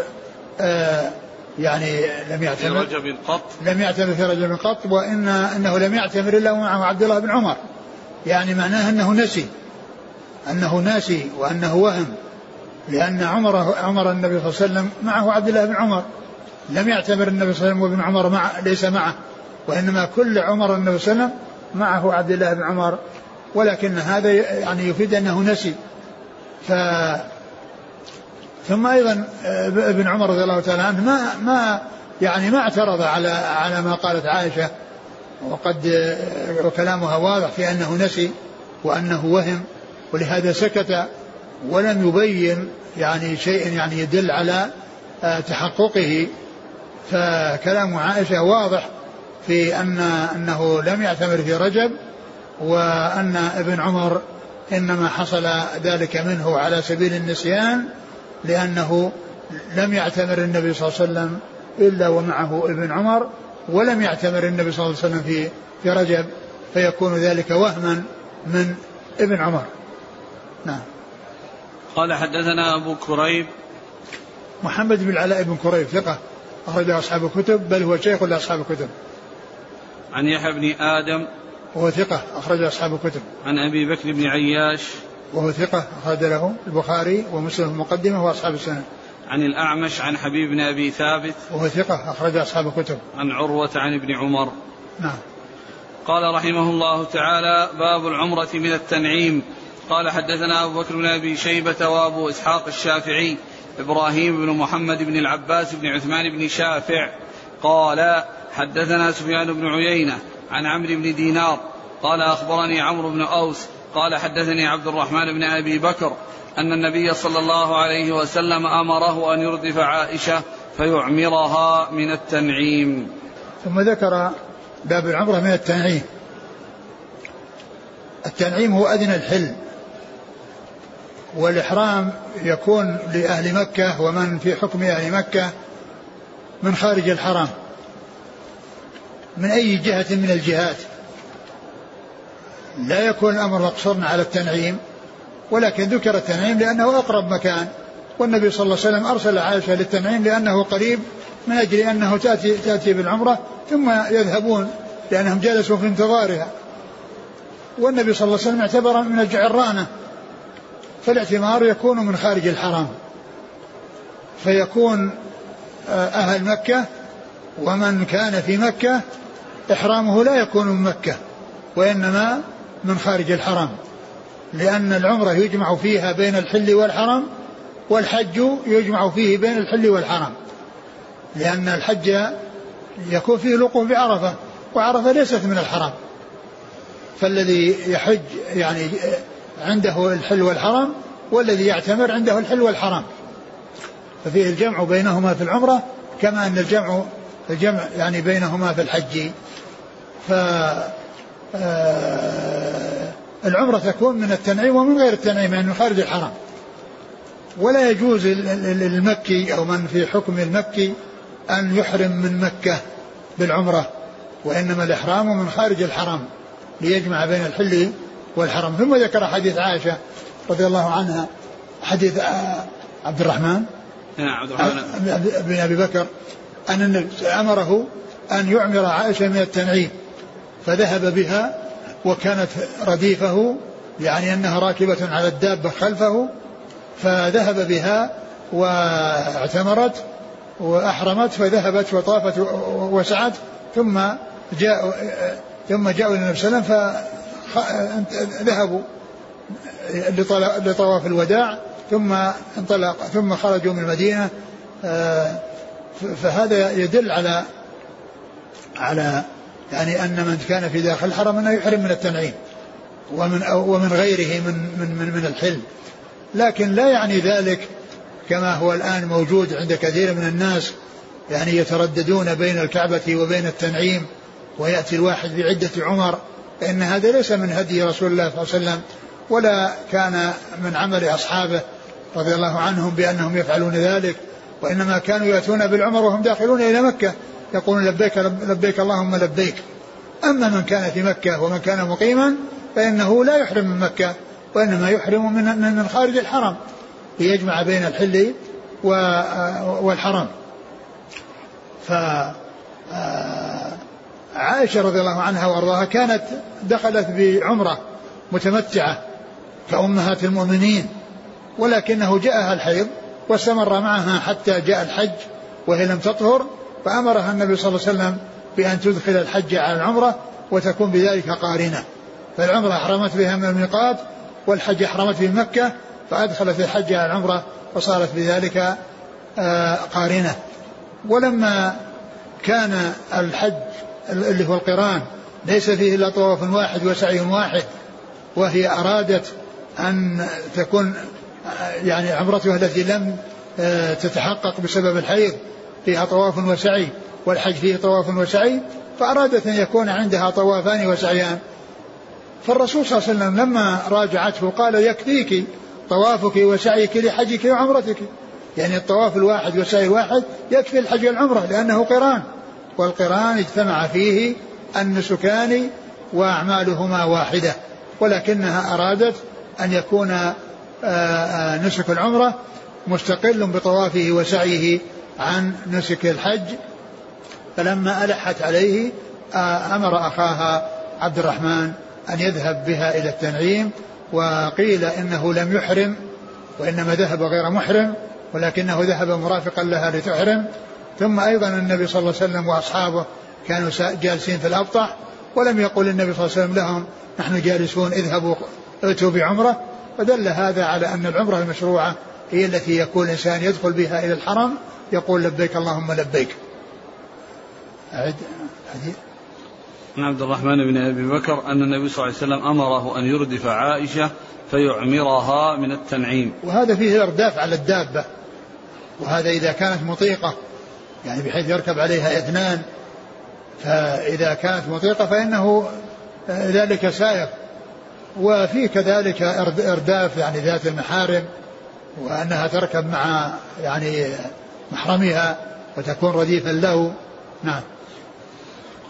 آه يعني لم يعتمر في رجب قط. لم يعتمر في رجب قط وان إنه لم يعتمر إلا معه عبد الله بن عمر. يعني معناه أنه نسي. أنه ناسي وأنه وهم لأن عمر عمر النبي صلى الله عليه وسلم معه عبد الله بن عمر. لم يعتمر النبي صلى الله عليه وسلم وابن عمر مع ليس معه. وإنما كل عمر النبي صلى الله عليه وسلم معه عبد الله بن عمر. ولكن هذا يعني يفيد أنه نسي. ف ثم أيضا ابن عمر رضي الله تعالى عنه ما ما يعني ما اعترض على على ما قالت عائشة. وقد وكلامها واضح في أنه نسي وأنه وهم ولهذا سكت ولم يبين يعني شيء يعني يدل على آه، تحققه. فكلام عائشة واضح في أن أنه لم يعتمر في رجب وأن ابن عمر إنما حصل ذلك منه على سبيل النسيان. لأنه لم يعتمر النبي صلى الله عليه وسلم إلا ومعه ابن عمر ولم يعتمر النبي صلى الله عليه وسلم في في رجب فيكون ذلك وهما من ابن عمر. نعم. قال حدثنا أبو كريب. محمد بن العلاء بن كريب ثقة أخرج أصحاب الكتب بل هو شيخ لأصحاب الكتب. عن يحيى بن آدم. وهو ثقة أخرج أصحاب الكتب. عن أبي بكر بن عياش. وهو ثقة أخرج له البخاري ومسلم المقدمة وأصحاب السنة. عن الأعمش عن حبيب بن أبي ثابت. وهو ثقة أخرج أصحاب الكتب. عن عروة عن ابن عمر. نعم. قال رحمه الله تعالى باب العمرة من التنعيم. قال حدثنا أبو بكر بن أبي شيبة وأبو إسحاق الشافعي إبراهيم بن محمد بن العباس بن عثمان بن شافع. قال حدثنا سفيان بن عيينة عن عمرو بن دينار. قال أخبرني عمرو بن أوس قال حدثني عبد الرحمن بن أبي بكر أن النبي صلى الله عليه وسلم أمره أن يردف عائشة فيعمرها من التنعيم. ثم ذكر باب العمرة من التنعيم. التنعيم هو أدنى الحل. والإحرام يكون لأهل مكة ومن في حكم أهل مكة من خارج الحرام من أي جهة من الجهات. لا يكون الأمر مقصورا على التنعيم ولكن ذكر التنعيم لأنه أقرب مكان. والنبي صلى الله عليه وسلم أرسل عائشة للتنعيم لأنه قريب من أجل أنه تأتي, تأتي بالعمرة ثم يذهبون لأنهم جلسوا في انتظارها. والنبي صلى الله عليه وسلم اعتبر من الجعرانة فالاعتمار يكون من خارج الحرام فيكون آه، أهل مكة ومن كان في مكة إحرامه لا يكون من مكة وإنما من خارج الحرام لأن العمرة يجمع فيها بين الحل والحرم والحج يجمع فيه بين الحل والحرم لأن الحج يكون فيه الوقوف بعرفة وعرفة ليست من الحرم فالذي يحج يعني عنده الحل والحرم والذي يعتمر عنده الحل والحرم ففيه الجمع بينهما في العمرة كما أن الجمع الجمع يعني بينهما في الحج. ف العمرة تكون من التنعيم ومن غير التنعيم يعني من خارج الحرم ولا يجوز للمكي أو من في حكم المكي أن يحرم من مكة بالعمرة وإنما الإحرام من خارج الحرم ليجمع بين الحل والحرم. ثم ذكر حديث عائشة رضي الله عنها حديث آه، عبد الرحمن. نعم عبد الرحمن. بن أبي بكر أن أمره أن يعمر عائشة من التنعيم. فذهب بها وكانت رديفه يعني أنها راكبة على الدابة خلفه فذهب بها واعتمرت وأحرمت فذهبت وطافت وسعت ثم جاء ثم جاءوا النبي صلى الله عليه وسلم فذهبوا لطواف الوداع ثم انطلق ثم خرجوا من المدينة آه، فهذا يدل على على يعني أن من كان في داخل الحرم أنه يحرم من التنعيم ومن ومن غيره من من من, من الحل لكن لا يعني ذلك كما هو الآن موجود عند كثير من الناس يعني يترددون بين الكعبة وبين التنعيم ويأتي الواحد بعدة عمر فإن هذا ليس من هدي رسول الله صلى الله عليه وسلم ولا كان من عمل أصحابه رضي الله عنهم بأنهم يفعلون ذلك وإنما كانوا يأتون بالعمر وهم داخلون إلى مكة. يقولون لبيك لبيك اللهم لبيك. أما من كان في مكة ومن كان مقيما فإنه لا يحرم من مكة وإنما يحرم من من خارج الحرم ليجمع بين الحل والحرم. ف عائشة رضي الله عنها وأرضاها كانت دخلت بعمرة متمتعة كأمهات المؤمنين ولكنه جاءها الحيض واستمر معها حتى جاء الحج وهي لم تطهر. فأمرها النبي صلى الله عليه وسلم بأن تدخل الحج على العمرة وتكون بذلك قارنة. فالعمرة أحرمت بها من الميقات والحج أحرمت في مكة فأدخلت الحج على العمرة وصارت بذلك آه، قارنة. ولما كان الحج اللي هو القران ليس فيه إلا طواف واحد وسعي واحد وهي أرادت أن تكون يعني عمرتها التي لم آه، تتحقق بسبب الحيض فيها طواف وسعي والحج فيه طواف وسعي فأرادت أن يكون عندها طوافان وسعيان. فالرسول صلى الله عليه وسلم لما راجعته قال يكفيك طوافك وسعيك لحجك وعمرتك. يعني الطواف الواحد والسعي الواحد يكفي الحج والعمرة لأنه قران والقران اجتمع فيه النسكان وأعمالهما واحدة ولكنها أرادت أن يكون آه، آه، نسك العمرة مستقل بطوافه وسعيه. عن نسك الحج فلما ألحت عليه آه، أمر أخاها عبد الرحمن أن يذهب بها إلى التنعيم وقيل إنه لم يحرم وإنما ذهب غير محرم ولكنه ذهب مرافقا لها لتحرم. ثم أيضا النبي صلى الله عليه وسلم وأصحابه كانوا جالسين في الأبطح ولم يقل النبي صلى الله عليه وسلم لهم نحن جالسون اذهبوا ائتوا بعمرة. فدل هذا على أن العمرة المشروعة هي التي يكون الإنسان يدخل بها إلى الحرم يقول لبيك اللهم لبيك. أعد حديث عن عبد الرحمن بن أبي بكر أن النبي صلى الله عليه وسلم أمره أن يردف عائشة فيعمرها من التنعيم. وهذا فيه الارداف على الدابة. وهذا إذا كانت مطيقة يعني بحيث يركب عليها اثنان فإذا كانت مطيقة فإنه ذلك سائق وفي كذلك إرداف يعني ذات المحارم وأنها تركب مع يعني محرمها وتكون رديفا له نعم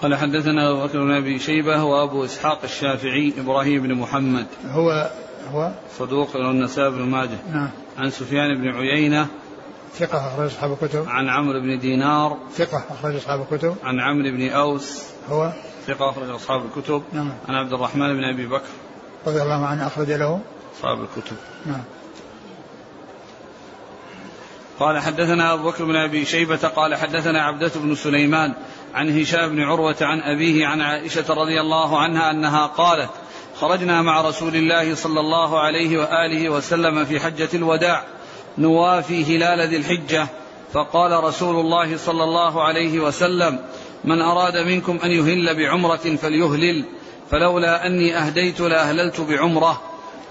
قال حدثنا أبو بكر بن أبي شيبة وأبو إسحاق الشافعي إبراهيم بن محمد هو هو صدوق النسائي بن ماجه نعم عن سفيان بن عيينة ثقة أخرج أصحاب الكتب. عن عمرو بن دينار. ثقة أخرج أصحاب الكتب. عن عمرو بن أوس. هو ثقة أخرج أصحاب الكتب. نعم. عن عبد الرحمن بن أبي بكر. رضي الله عنه أخرج له. أصحاب الكتب. نعم. قال حدثنا أبو بكر بن أبي شيبة قال حدثنا عبدة بن سليمان عن هشام بن عروة عن أبيه عن عائشة رضي الله عنها أنها قالت خرجنا مع رسول الله صلى الله عليه وآله وسلم في حجة الوداع نوافي هلال ذي الحجة فقال رسول الله صلى الله عليه وسلم من أراد منكم أن يهل بعمرة فليهلل فلولا أني أهديت لأهللت بعمرة.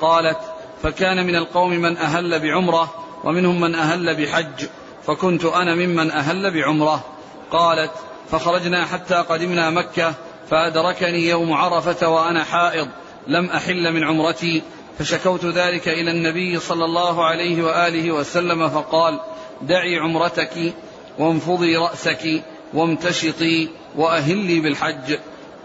قالت فكان من القوم من أهل بعمرة ومنهم من أهل بحج فكنت أنا ممن أهل بعمرة. قالت فخرجنا حتى قدمنا مكة فأدركني يوم عرفة وأنا حائض لم أحل من عمرتي. فشكوت ذلك إلى النبي صلى الله عليه وآله وسلم فقال دعي عمرتك وانفضي رأسك وامتشطي وأهلي بالحج.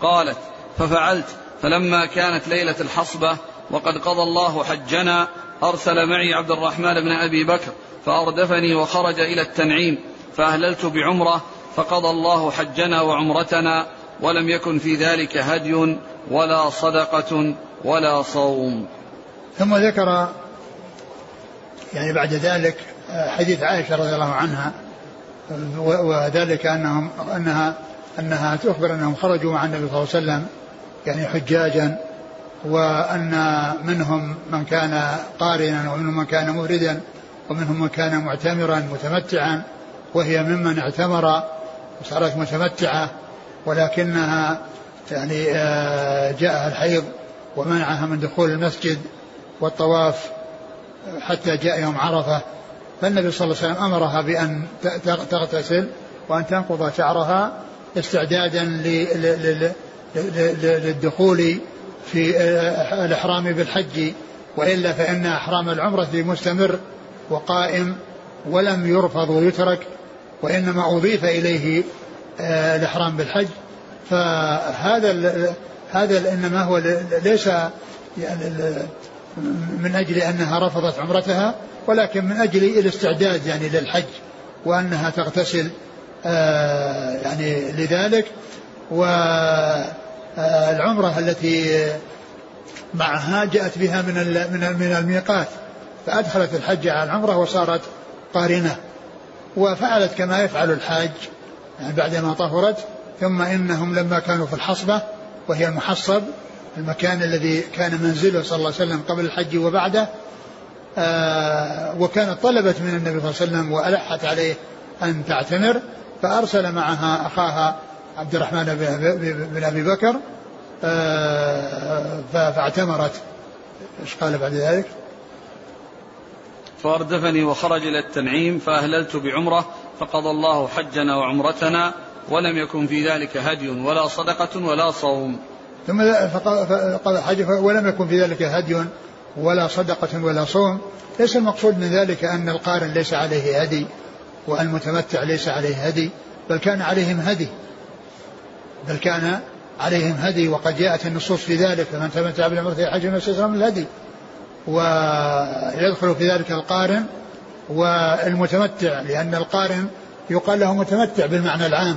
قالت ففعلت فلما كانت ليلة الحصبة وقد قضى الله حجنا أرسل معي عبد الرحمن بن أبي بكر فأردفني وخرج إلى التنعيم فأهللت بعمرة فقضى الله حجنا وعمرتنا ولم يكن في ذلك هدي ولا صدقة ولا صوم. ثم ذكر يعني بعد ذلك حديث عائشة رضي الله عنها وذلك أنهم أنها أنها تخبر أنهم خرجوا مع النبي صلى الله عليه وسلم يعني حجاجا وأن منهم من كان قارنا ومنهم من كان مفردا ومنهم من كان معتمرا متمتعا وهي ممن اعتمر وصارت متمتعة ولكنها يعني آه، جاءها الحيض ومنعها من دخول المسجد والطواف حتى جاء يوم عرفة. فالنبي صلى الله عليه وسلم أمرها بأن تغتسل وأن تنقض شعرها استعدادا للدخول في آه، الإحرام بالحج وإلا فإن إحرام العمرة مستمر وقائم ولم يرفض ويترك وإنما أضيف إليه آه، الإحرام بالحج. فهذا هذا إنما هو ليس يعني من أجل أنها رفضت عمرتها ولكن من أجل الاستعداد يعني للحج وأنها تغتسل آه، يعني لذلك. والعمرة التي معها جاءت بها من من من الميقات فأدخلت الحج على العمرة وصارت قارنة وفعلت كما يفعل الحاج يعني بعدما طهرت ثم إنهم لما كانوا في الحصبة وهي المحصب المكان الذي كان منزله صلى الله عليه وسلم قبل الحج وبعده آه وكانت طلبت من النبي صلى الله عليه وسلم وألحت عليه أن تعتمر فأرسل معها أخاها عبد الرحمن بن أبي بكر آه فاعتمرت. إيش قال بعد ذلك؟ فأردفني وخرج إلى التنعيم فأهللت بعمرة فقضى الله حجنا وعمرتنا ولم يكن في ذلك هدي ولا صدقة ولا صوم. ثم قضى حج ولم يكن في ذلك هدي ولا صدقة ولا صوم. ليس المقصود من ذلك أن القارن ليس عليه هدي والمتمتع ليس عليه هدي بل كان عليهم هدي. بل كان عليهم هدي وقد جاءت النصوص في ذلك فمن تمتع بالعمرة حج من من الهدي. ويدخل في ذلك القارن والمتمتع لأن القارن يقال له متمتع بالمعنى العام.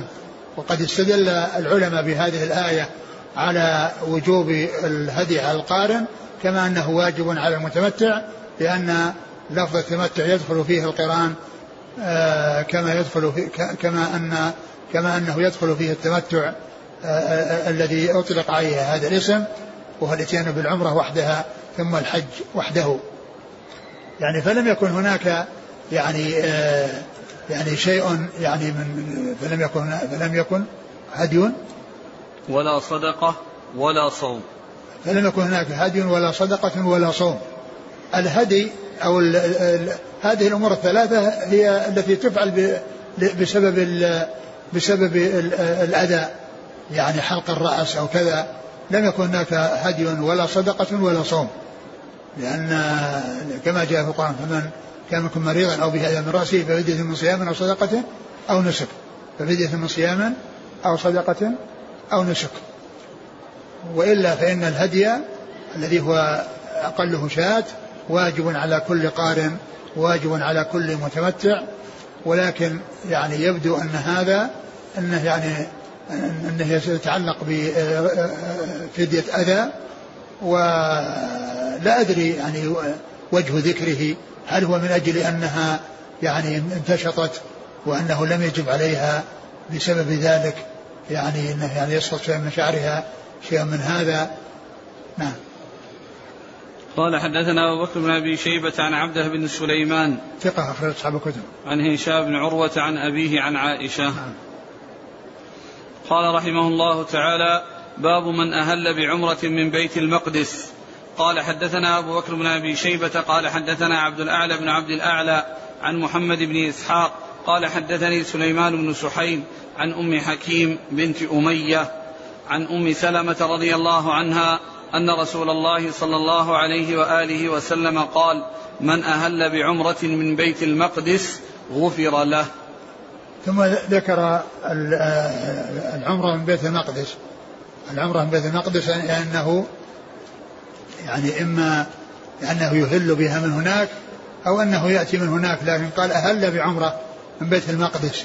وقد استدل العلماء بهذه الآية على وجوب الهدي على القارن كما أنه واجب على المتمتع لأن لفظ التمتع يدخل فيه القرآن آه، كما يدخل في كما أن كما أنه يدخل فيه التمتع الذي أطلق عليه هذا الاسم وهو الاتيان بالعمرة وحدها ثم الحج وحده. يعني فلم يكن هناك يعني يعني شيء يعني من فلم يكن فلم يكن هدي. ولا صدقة ولا صوم. فلم يكن هناك هدي ولا صدقة ولا صوم. الهدي أو ال ال هذه الأمور الثلاثة هي التي تفعل بسبب ال بسبب الأذى. يعني حلق الرأس أو كذا لم يكن هناك هدي ولا صدقة ولا صوم. لأن كما جاء في القرآن فمن كان منكم مريضا أو به أذى من رأسه ففدية من صيام أو صدقة أو نسك. ففدية من صيام أو صدقة أو نسك. وإلا فإن الهدي الذي هو أقله شاة واجب على كل قارن واجب على كل متمتع. ولكن يعني يبدو أن هذا أنه يعني أنه يتعلق بفدية أذى ولا أدري يعني وجه ذكره هل هو من أجل أنها يعني انتشطت وأنه لم يجب عليها بسبب ذلك يعني أنه يعني يسقط شيء من شعرها شيء من هذا؟ نعم. قال حدثنا أبو بكر بن أبي شيبة عن عبده بن سليمان ثقة أخرج أصحاب الكتب. عن هشام بن عروة عن أبيه عن عائشة. نعم. قال رحمه الله تعالى باب من أهل بعمرة من بيت المقدس. قال حدثنا أبو بكر بن أبي شيبة قال حدثنا عبد الأعلى بن عبد الأعلى عن محمد بن إسحاق قال حدثني سليمان بن سحيم عن أم حكيم بنت أمية عن أم سلمة رضي الله عنها أن رسول الله صلى الله عليه وآله وسلم قال من أهل بعمرة من بيت المقدس غفر له. ثم ذكر العمرة من بيت المقدس. العمرة من بيت المقدس لأنه يعني إما أنه يهل بها من هناك أو أنه يأتي من هناك لكن قال أهل بعمرة من بيت المقدس.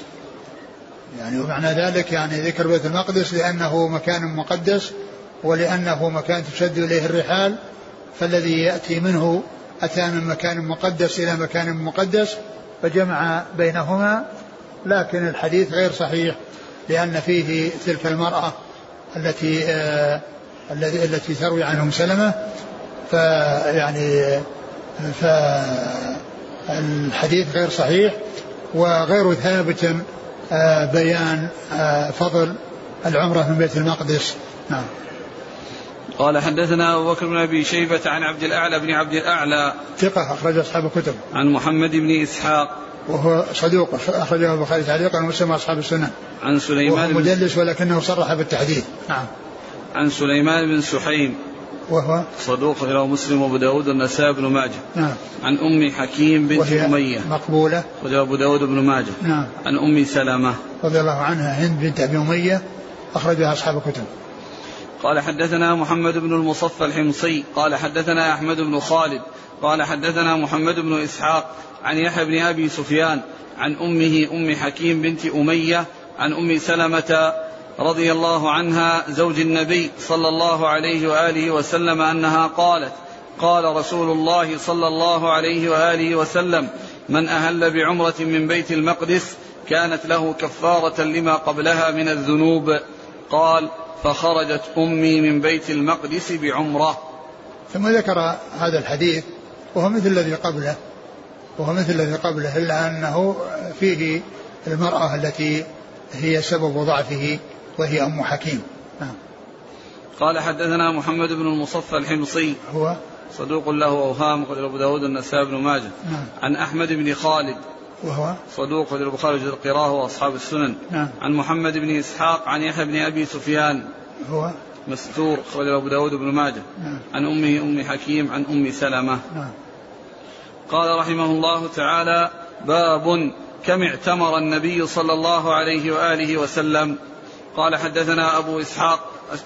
يعني ومعنى ذلك يعني ذكر بيت المقدس لأنه مكان مقدس ولأنه مكان تشد إليه الرحال فالذي يأتي منه أتى من مكان مقدس إلى مكان مقدس فجمع بينهما لكن الحديث غير صحيح لأن فيه تلك المرأة التي آه التي التي تروي عنهم سلمة. فيعني فالحديث غير صحيح وغير ثابت آه بيان آه فضل العمرة من بيت المقدس. نعم. قال حدثنا أبو بكر بن أبي شيبة عن عبد الأعلى بن عبد الأعلى ثقة أخرج أصحاب الكتب. عن محمد بن إسحاق وهو صدوق أخرجه البخاري تعليقا ومسلم أصحاب السنة. عن سليمان وهو مدلس ولكنه صرح بالتحديث نعم. عن سليمان بن سحيم. وهو؟ صدوق رواه مسلم وأبو داود والنسائي بن ماجه. نعم. عن أم حكيم بنت وهي أمية. مقبولة. وجاء أبو داود بن ماجه. نعم. عن أم سلمة. رضي الله عنها هند بنت أبي أمية أخرجها أصحاب الكتب. قال حدثنا محمد بن المصفى الحمصي قال حدثنا أحمد بن خالد قال حدثنا محمد بن إسحاق عن يحيى بن أبي سفيان عن أمه أم حكيم بنت أمية عن أم سلمة رضي الله عنها زوج النبي صلى الله عليه وآله وسلم أنها قالت قال رسول الله صلى الله عليه وآله وسلم من أهل بعمرة من بيت المقدس كانت له كفارة لما قبلها من الذنوب قال فخرجت أمي من بيت المقدس بعمرة. ثم ذكر هذا الحديث وهو مثل الذي قبله وهو مثل الذي قبله إلا أنه فيه المرأة التي هي سبب ضعفه وهي أم حكيم. نعم. قال حدثنا محمد بن المصفى الحمصي. هو؟ صدوق له أوهام قال أبو داود النسائي بن ماجه. نعم. عن أحمد بن خالد وهو صدوق قال البخاري وجد القراءة وأصحاب السنن نعم. عن محمد بن إسحاق عن يحيى بن أبي سفيان هو مستور أخرج أبو داود بن ماجه نعم. عن أمه أم حكيم عن أم سلمة نعم. قال رحمه الله تعالى باب كم اعتمر النبي صلى الله عليه وآله وسلم قال حدثنا أبو إسحاق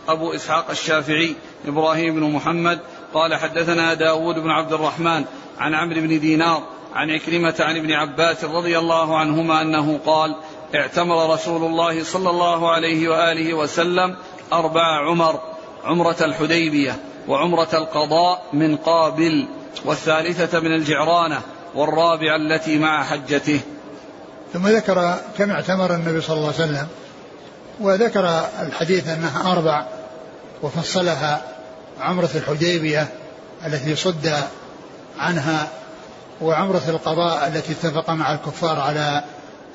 أبو إسحاق الشافعي إبراهيم بن محمد قال حدثنا داود بن عبد الرحمن عن عمرو بن دينار عن عكرمة عن ابن عباس رضي الله عنهما أنه قال اعتمر رسول الله صلى الله عليه وآله وسلم أربع عمر عمرة الحديبية وعمرة القضاء من قابل والثالثة من الجعرانة والرابعة التي مع حجته. ثم ذكر كم اعتمر النبي صلى الله عليه وسلم وذكر الحديث أنها أربع وفصلها عمرة الحديبية التي صد عنها وعمرة القضاء التي اتفق مع الكفار على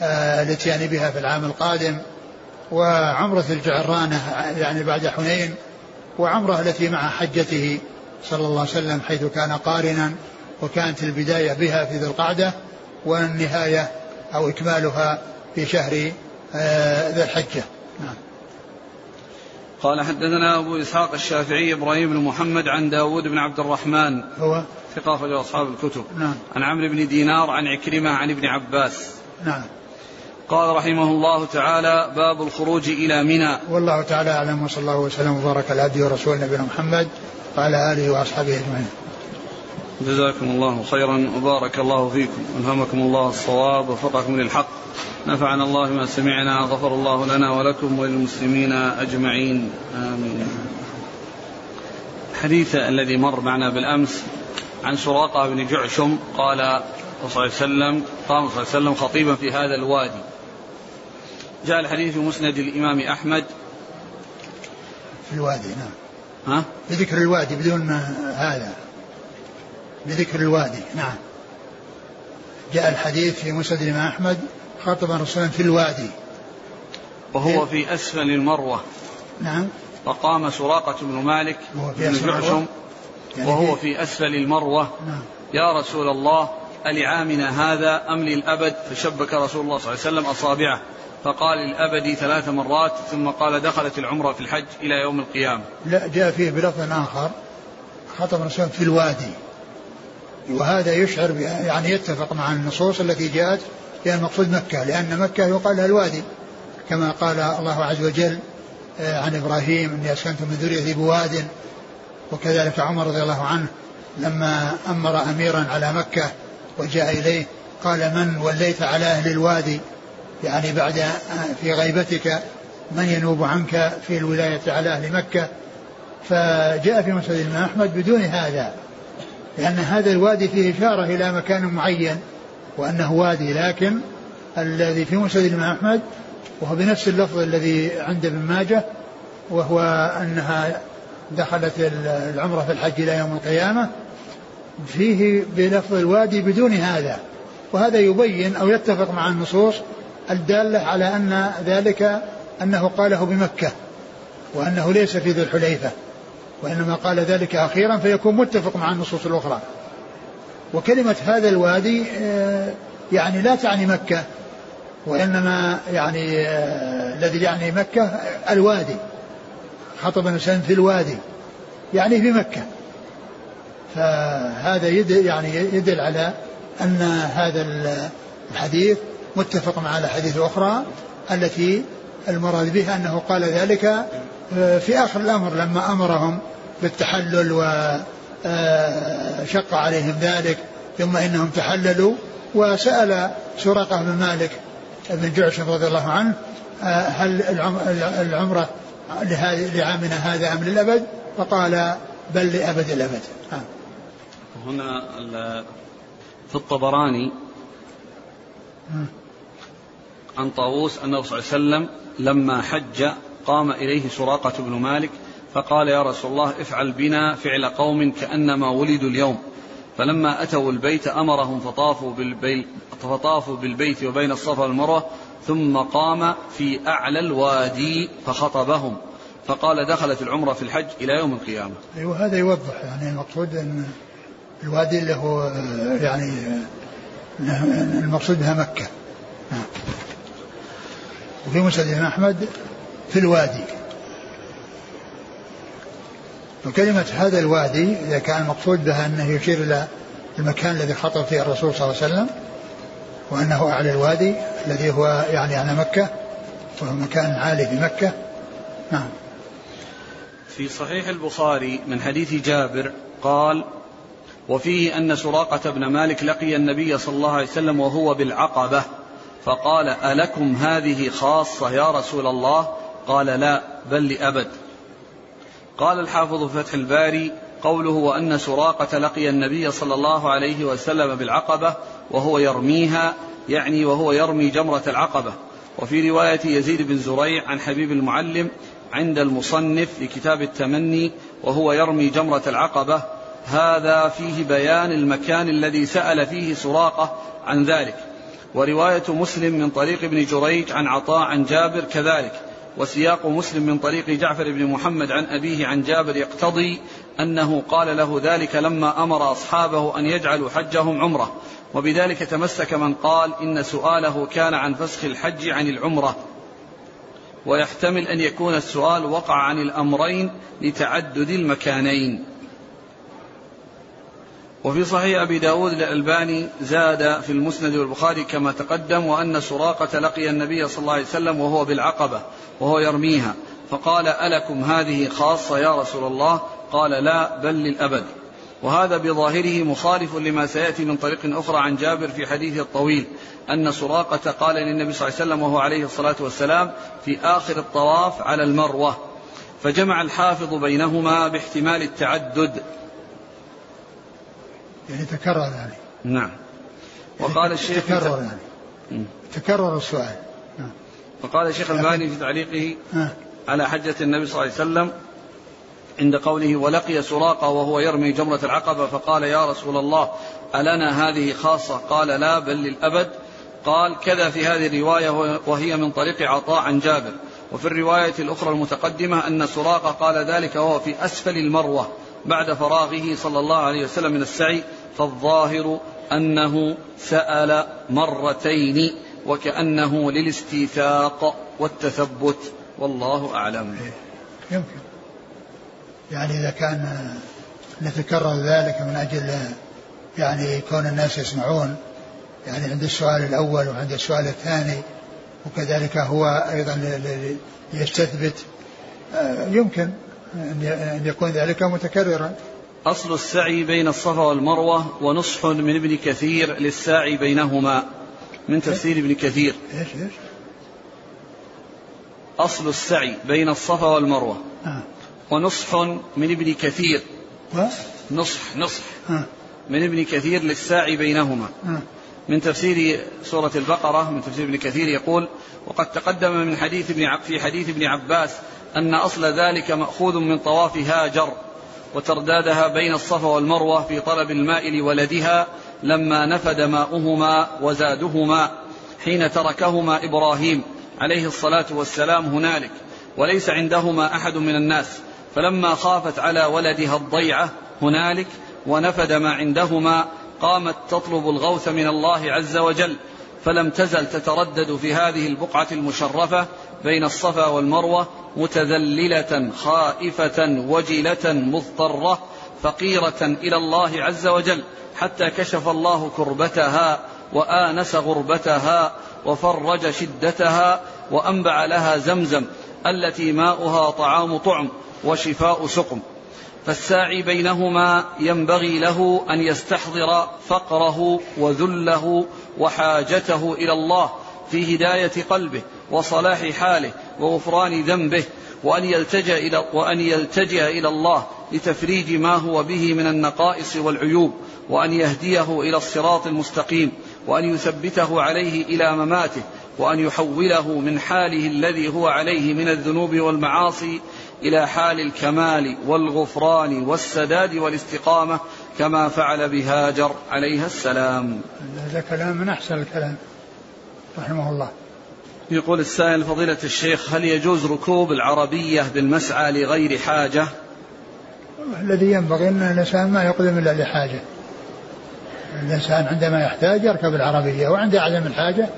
آه، الاتيان بها في العام القادم وعمرة الجعرانة يعني بعد حنين وعمرة التي مع حجته صلى الله عليه وسلم حيث كان قارنا وكانت البداية بها في ذي القعدة والنهاية أو إكمالها في شهر آه، ذي الحجة. نعم. قال حدثنا أبو إسحاق الشافعي إبراهيم بن محمد عن داود بن عبد الرحمن. هو؟ ثقافة أصحاب الكتب. نعم. عن عمرو بن دينار عن عكرمة عن ابن عباس. نعم. قال رحمه الله تعالى باب الخروج إلى منى. والله تعالى أعلم وصلى الله وسلم وبارك على عبده ورسوله نبينا محمد وعلى آله وأصحابه أجمعين. جزاكم الله خيرا وبارك الله فيكم. ألهمكم الله الصواب ووفقكم للحق. نفعنا الله ما سمعنا غفر الله لنا ولكم وللمسلمين أجمعين. آمين. الحديث الذي مر معنا بالأمس عن سراقة بن جعشم قال صلى الله عليه وسلم قام صلى الله عليه وسلم خطيبا في هذا الوادي. جاء الحديث في مسند الإمام أحمد. في الوادي نعم. ها؟ بذكر الوادي بدون هذا. بذكر الوادي نعم. جاء الحديث في مسند الإمام أحمد خاطب رسولا في الوادي. وهو في أسفل المروة. نعم. فقام سراقة بن مالك وهو في بن جعشم؟ يعني وهو في- في أسفل المروة. نعم. يا رسول الله ألعامنا هذا أم للأبد؟ فشبك رسول الله صلى الله عليه وسلم أصابعه فقال للأبد ثلاث مرات ثم قال دخلت العمرة في الحج إلى يوم القيامة. لا جاء فيه بلفظ آخر خطب الرسول في الوادي. وهذا يشعر يعني يتفق مع النصوص التي جاءت بأن المقصود مكة لأن مكة يقال لها الوادي. كما قال الله عز وجل آه، عن إبراهيم إني أسكنت من ذريتي بواد وكذلك عمر رضي الله عنه لما أمر أميرا على مكة وجاء إليه قال من وليت على أهل الوادي؟ يعني بعد في غيبتك من ينوب عنك في الولاية على أهل مكة؟ فجاء في مسند الإمام أحمد بدون هذا لأن هذا الوادي فيه إشارة إلى مكان معين وأنه وادي لكن الذي في مسند الإمام أحمد وهو بنفس اللفظ الذي عند ابن ماجه وهو أنها دخلت العمرة في الحج إلى يوم القيامة فيه بلفظ الوادي بدون هذا. وهذا يبين أو يتفق مع النصوص الدالة على أن ذلك أنه قاله بمكة وأنه ليس في ذي الحليفة وإنما قال ذلك أخيرا فيكون متفق مع النصوص الأخرى. وكلمة هذا الوادي آه، يعني لا تعني مكة وإنما يعني آه، الذي يعني مكة الوادي. خطب الإنسان في الوادي يعني في مكة. فهذا يدل يعني يدل على أن هذا الحديث متفق مع الأحاديث الأخرى التي المراد بها أنه قال ذلك آه، في آخر الأمر لما أمرهم بالتحلل وشق عليهم ذلك ثم إنهم تحللوا وسأل سراقة بن مالك بن جعشم رضي الله عنه آه، هل العم- العمرة لعامنا هذا أم للأبد؟ فقال بل لأبد الأبد. آه. هنا في الطبراني عن طاووس أنه صلى الله عليه وسلم لما حج قام إليه سراقة بن مالك فقال يا رسول الله افعل بنا فعل قوم كأنما ولدوا اليوم. فلما أتوا البيت أمرهم فطافوا بالبيت, فطافوا بالبيت وبين الصفا والمروة ثم قام في أعلى الوادي فخطبهم فقال دخلت العمرة في الحج إلى يوم القيامة أيوة هذا يوضح يعني المقصود أن الوادي اللي هو يعني المقصود بها مكة. وفي مسند أحمد في الوادي وكلمة هذا الوادي إذا كان المقصود بها أنه يشير إلى المكان الذي خطب فيه الرسول صلى الله عليه وسلم وأنه أعلى الوادي الذي هو يعني على مكة وهو مكان عالي في مكة. نعم. في صحيح البخاري من حديث جابر قال وفيه أن سراقة بن مالك لقي النبي صلى الله عليه وسلم وهو بالعقبة فقال ألكم هذه خاصة يا رسول الله؟ قال لا بل لأبد. قال الحافظ فتح الباري قوله وأن سراقة لقي النبي صلى الله عليه وسلم بالعقبة وهو يرميها يعني وهو يرمي جمرة العقبة. وفي رواية يزيد بن زريع عن حبيب المعلم عند المصنف لكتاب التمني وهو يرمي جمرة العقبة. هذا فيه بيان المكان الذي سأل فيه سراقة عن ذلك. ورواية مسلم من طريق ابن جريج عن عطاء عن جابر كذلك. وسياق مسلم من طريق جعفر بن محمد عن أبيه عن جابر يقتضي أنه قال له ذلك لما أمر أصحابه أن يجعلوا حجهم عمرة. وبذلك تمسك من قال إن سؤاله كان عن فسخ الحج عن العمرة. ويحتمل أن يكون السؤال وقع عن الأمرين لتعدد المكانين. وفي صحيح أبي داود الألباني زاد في المسند والبخاري كما تقدم وأن سراقة لقي النبي صلى الله عليه وسلم وهو بالعقبة وهو يرميها. فقال ألكم هذه خاصة يا رسول الله؟ قال لا بل للأبد. وهذا بظاهره مخالف لما سيأتي من طريق أخرى عن جابر في حديثه الطويل أن سراقة قال للنبي صلى الله عليه وسلم وهو عليه الصلاة والسلام في آخر الطواف على المروة. فجمع الحافظ بينهما باحتمال التعدد. يعني تكرر يعني. نعم. وقال الشيخ تكرر يعني. تكرر السؤال. نعم. وقال الشيخ الباني في تعليقه على حجة النبي صلى الله عليه وسلم عند قوله ولقي سراقة وهو يرمي جمرة العقبة فقال يا رسول الله ألنا هذه خاصة؟ قال لا بل للأبد. قال كذا في هذه الرواية وهي من طريق عطاء عن جابر. وفي الرواية الأخرى المتقدمة أن سراقة قال ذلك وهو في أسفل المروة بعد فراغه صلى الله عليه وسلم من السعي فالظاهر أنه سأل مرتين وكأنه للاستيثاق والتثبت. والله أعلم. يمكن. يعني إذا كان نتكرر ذلك من أجل يعني كون الناس يسمعون يعني عند السؤال الأول وعند السؤال الثاني وكذلك هو أيضا ليستثبت آه، يمكن أن يكون ذلك متكررا. أصل السعي بين الصفا والمروة ونصح من ابن كثير للساعي بينهما. من تفسير ابن كثير. إيش؟ إيش؟ أصل السعي بين الصفا والمروة. آه. ونصح من ابن كثير؟ نصح نصح. من ابن كثير للساعي بينهما. من تفسير سورة البقرة من تفسير ابن كثير يقول وقد تقدم من حديث ابن في حديث ابن عباس أن أصل ذلك مأخوذ من طواف هاجر وتردادها بين الصفا والمروة في طلب الماء لولدها لما نفد ماؤهما وزادهما حين تركهما إبراهيم عليه الصلاة والسلام هنالك وليس عندهما أحد من الناس فلما خافت على ولدها الضيعة هنالك ونفد ما عندهما قامت تطلب الغوث من الله عز وجل فلم تزل تتردد في هذه البقعة المشرفة بين الصفا والمروة متذللة خائفة وجلة مضطرة فقيرة إلى الله عز وجل حتى كشف الله كربتها وآنس غربتها وفرج شدتها وأنبع لها زمزم التي ماؤها طعام طعم وشفاء سقم فالساعي بينهما ينبغي له أن يستحضر فقره وذله وحاجته إلى الله في هداية قلبه وصلاح حاله وغفران ذنبه وأن يلتجأ إلى وأن يلتجئ إلى الله لتفريج ما هو به من النقائص والعيوب وأن يهديه إلى الصراط المستقيم وأن يثبته عليه إلى مماته وأن يحوله من حاله الذي هو عليه من الذنوب والمعاصي إلى حال الكمال والغفران والسداد والاستقامة كما فعل بهاجر عليها السلام. هذا كلام من أحسن الكلام رحمه الله. يقول السائل فضيلة الشيخ هل يجوز ركوب العربية بالمسعى لغير حاجة؟ الذي ينبغي أن الإنسان ما يقدم إلا لحاجة. الإنسان عندما يحتاج يركب العربية وعند عدم الحاجة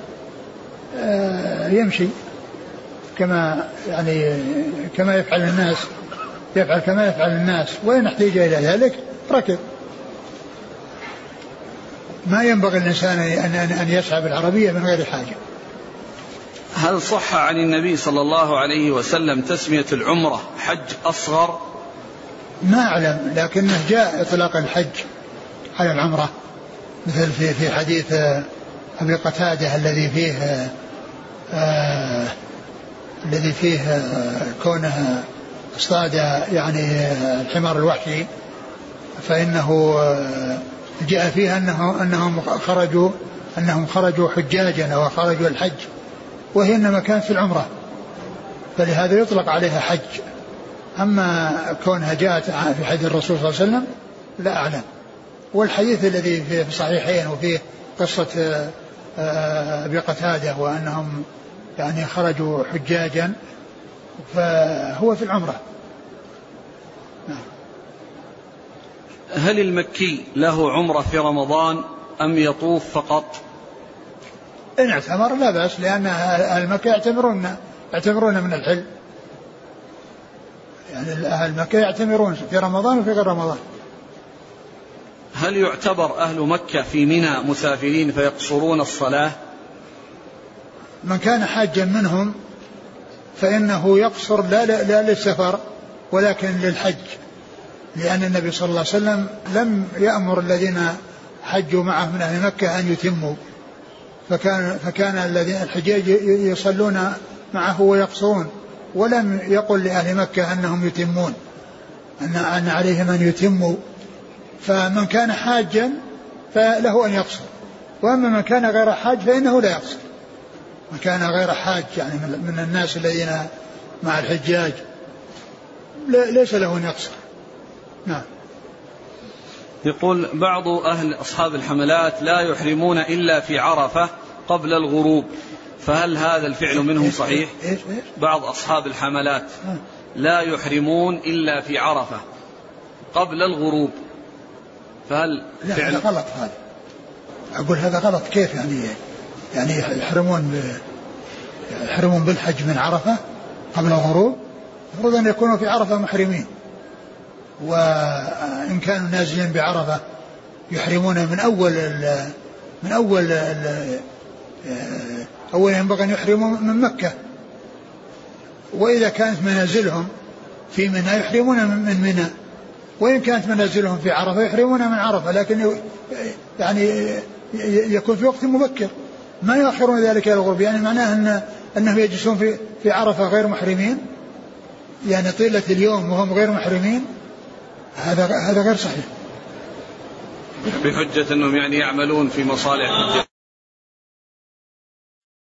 آه، يمشي. كما يعني كما يفعل الناس يفعل كما يفعل الناس وإن احتاج إلى ذلك ركب. ما ينبغي الإنسان أن أن يسعى بالعربية من غير حاجة. هل صح عن النبي صلى الله عليه وسلم تسمية العمرة حج أصغر؟ ما أعلم لكنه جاء إطلاق الحج على العمرة مثل في في حديث أبي قتادة الذي فيه آه الذي فيه آه كونه اصطاد يعني الحمار الوحشي فإنه آه جاء فيها أنه أنهم خرجوا أنهم خرجوا حجاجا أو خرجوا الحج وهي إنما كانت في العمرة فلهذا يطلق عليها حج. أما كونها جاءت في حديث الرسول صلى الله عليه وسلم لا أعلم. والحديث الذي في الصحيحين وفيه قصة آه، آه، أبي قتادة وأنهم يعني خرجوا حجاجا فهو في العمرة. نعم. هل المكي له عمرة في رمضان أم يطوف فقط؟ إن اعتمر لا بأس لأن أهل مكة يعتمرون يعتمرون من الحل. يعني أهل مكة يعتمرون في رمضان وفي غير رمضان. هل يعتبر أهل مكة في منى مسافرين فيقصرون الصلاة؟ من كان حاجا منهم فإنه يقصر لا, لا, لا للسفر ولكن للحج. لأن النبي صلى الله عليه وسلم لم يأمر الذين حجوا معه من أهل مكة أن يتموا. فكان فكان الذين الحجاج يصلون معه ويقصرون. ولم يقل لأهل مكة أنهم يتمون. أن أن عليهم أن يتموا. فمن كان حاجا فله أن يقصر. وأما من كان غير حاج فإنه لا يقصر. من كان غير حاج يعني من الناس الذين مع الحجاج. ليس له أن يقصر نعم. يقول بعض أهل أصحاب الحملات لا يحرمون إلا في عرفة قبل الغروب. فهل هذا الفعل منهم صحيح؟ بعض أصحاب الحملات لا يحرمون إلا في عرفة قبل الغروب. فهل لا فعل هذا غلط هذا. أقول هذا غلط كيف يعني؟ يعني يحرمون يحرمون بالحج من عرفة قبل الغروب المفروض أن يكونوا في عرفة محرمين. وإن كانوا نازلين بعرفة يحرمون من أول من أول أولا ينبغي أن يحرموا من مكة. وإذا كانت منازلهم في منى يحرمون من منى. وإن كانت منازلهم في عرفة يحرمون من عرفة لكن يعني يكون في وقت مبكر. ما يؤخرون ذلك إلى الغروب يعني معناه أن أنهم يجلسون في في عرفة غير محرمين؟ يعني طيلة اليوم وهم غير محرمين؟ هذا هذا غير صحيح. بحجة أنهم يعني يعملون في مصالح.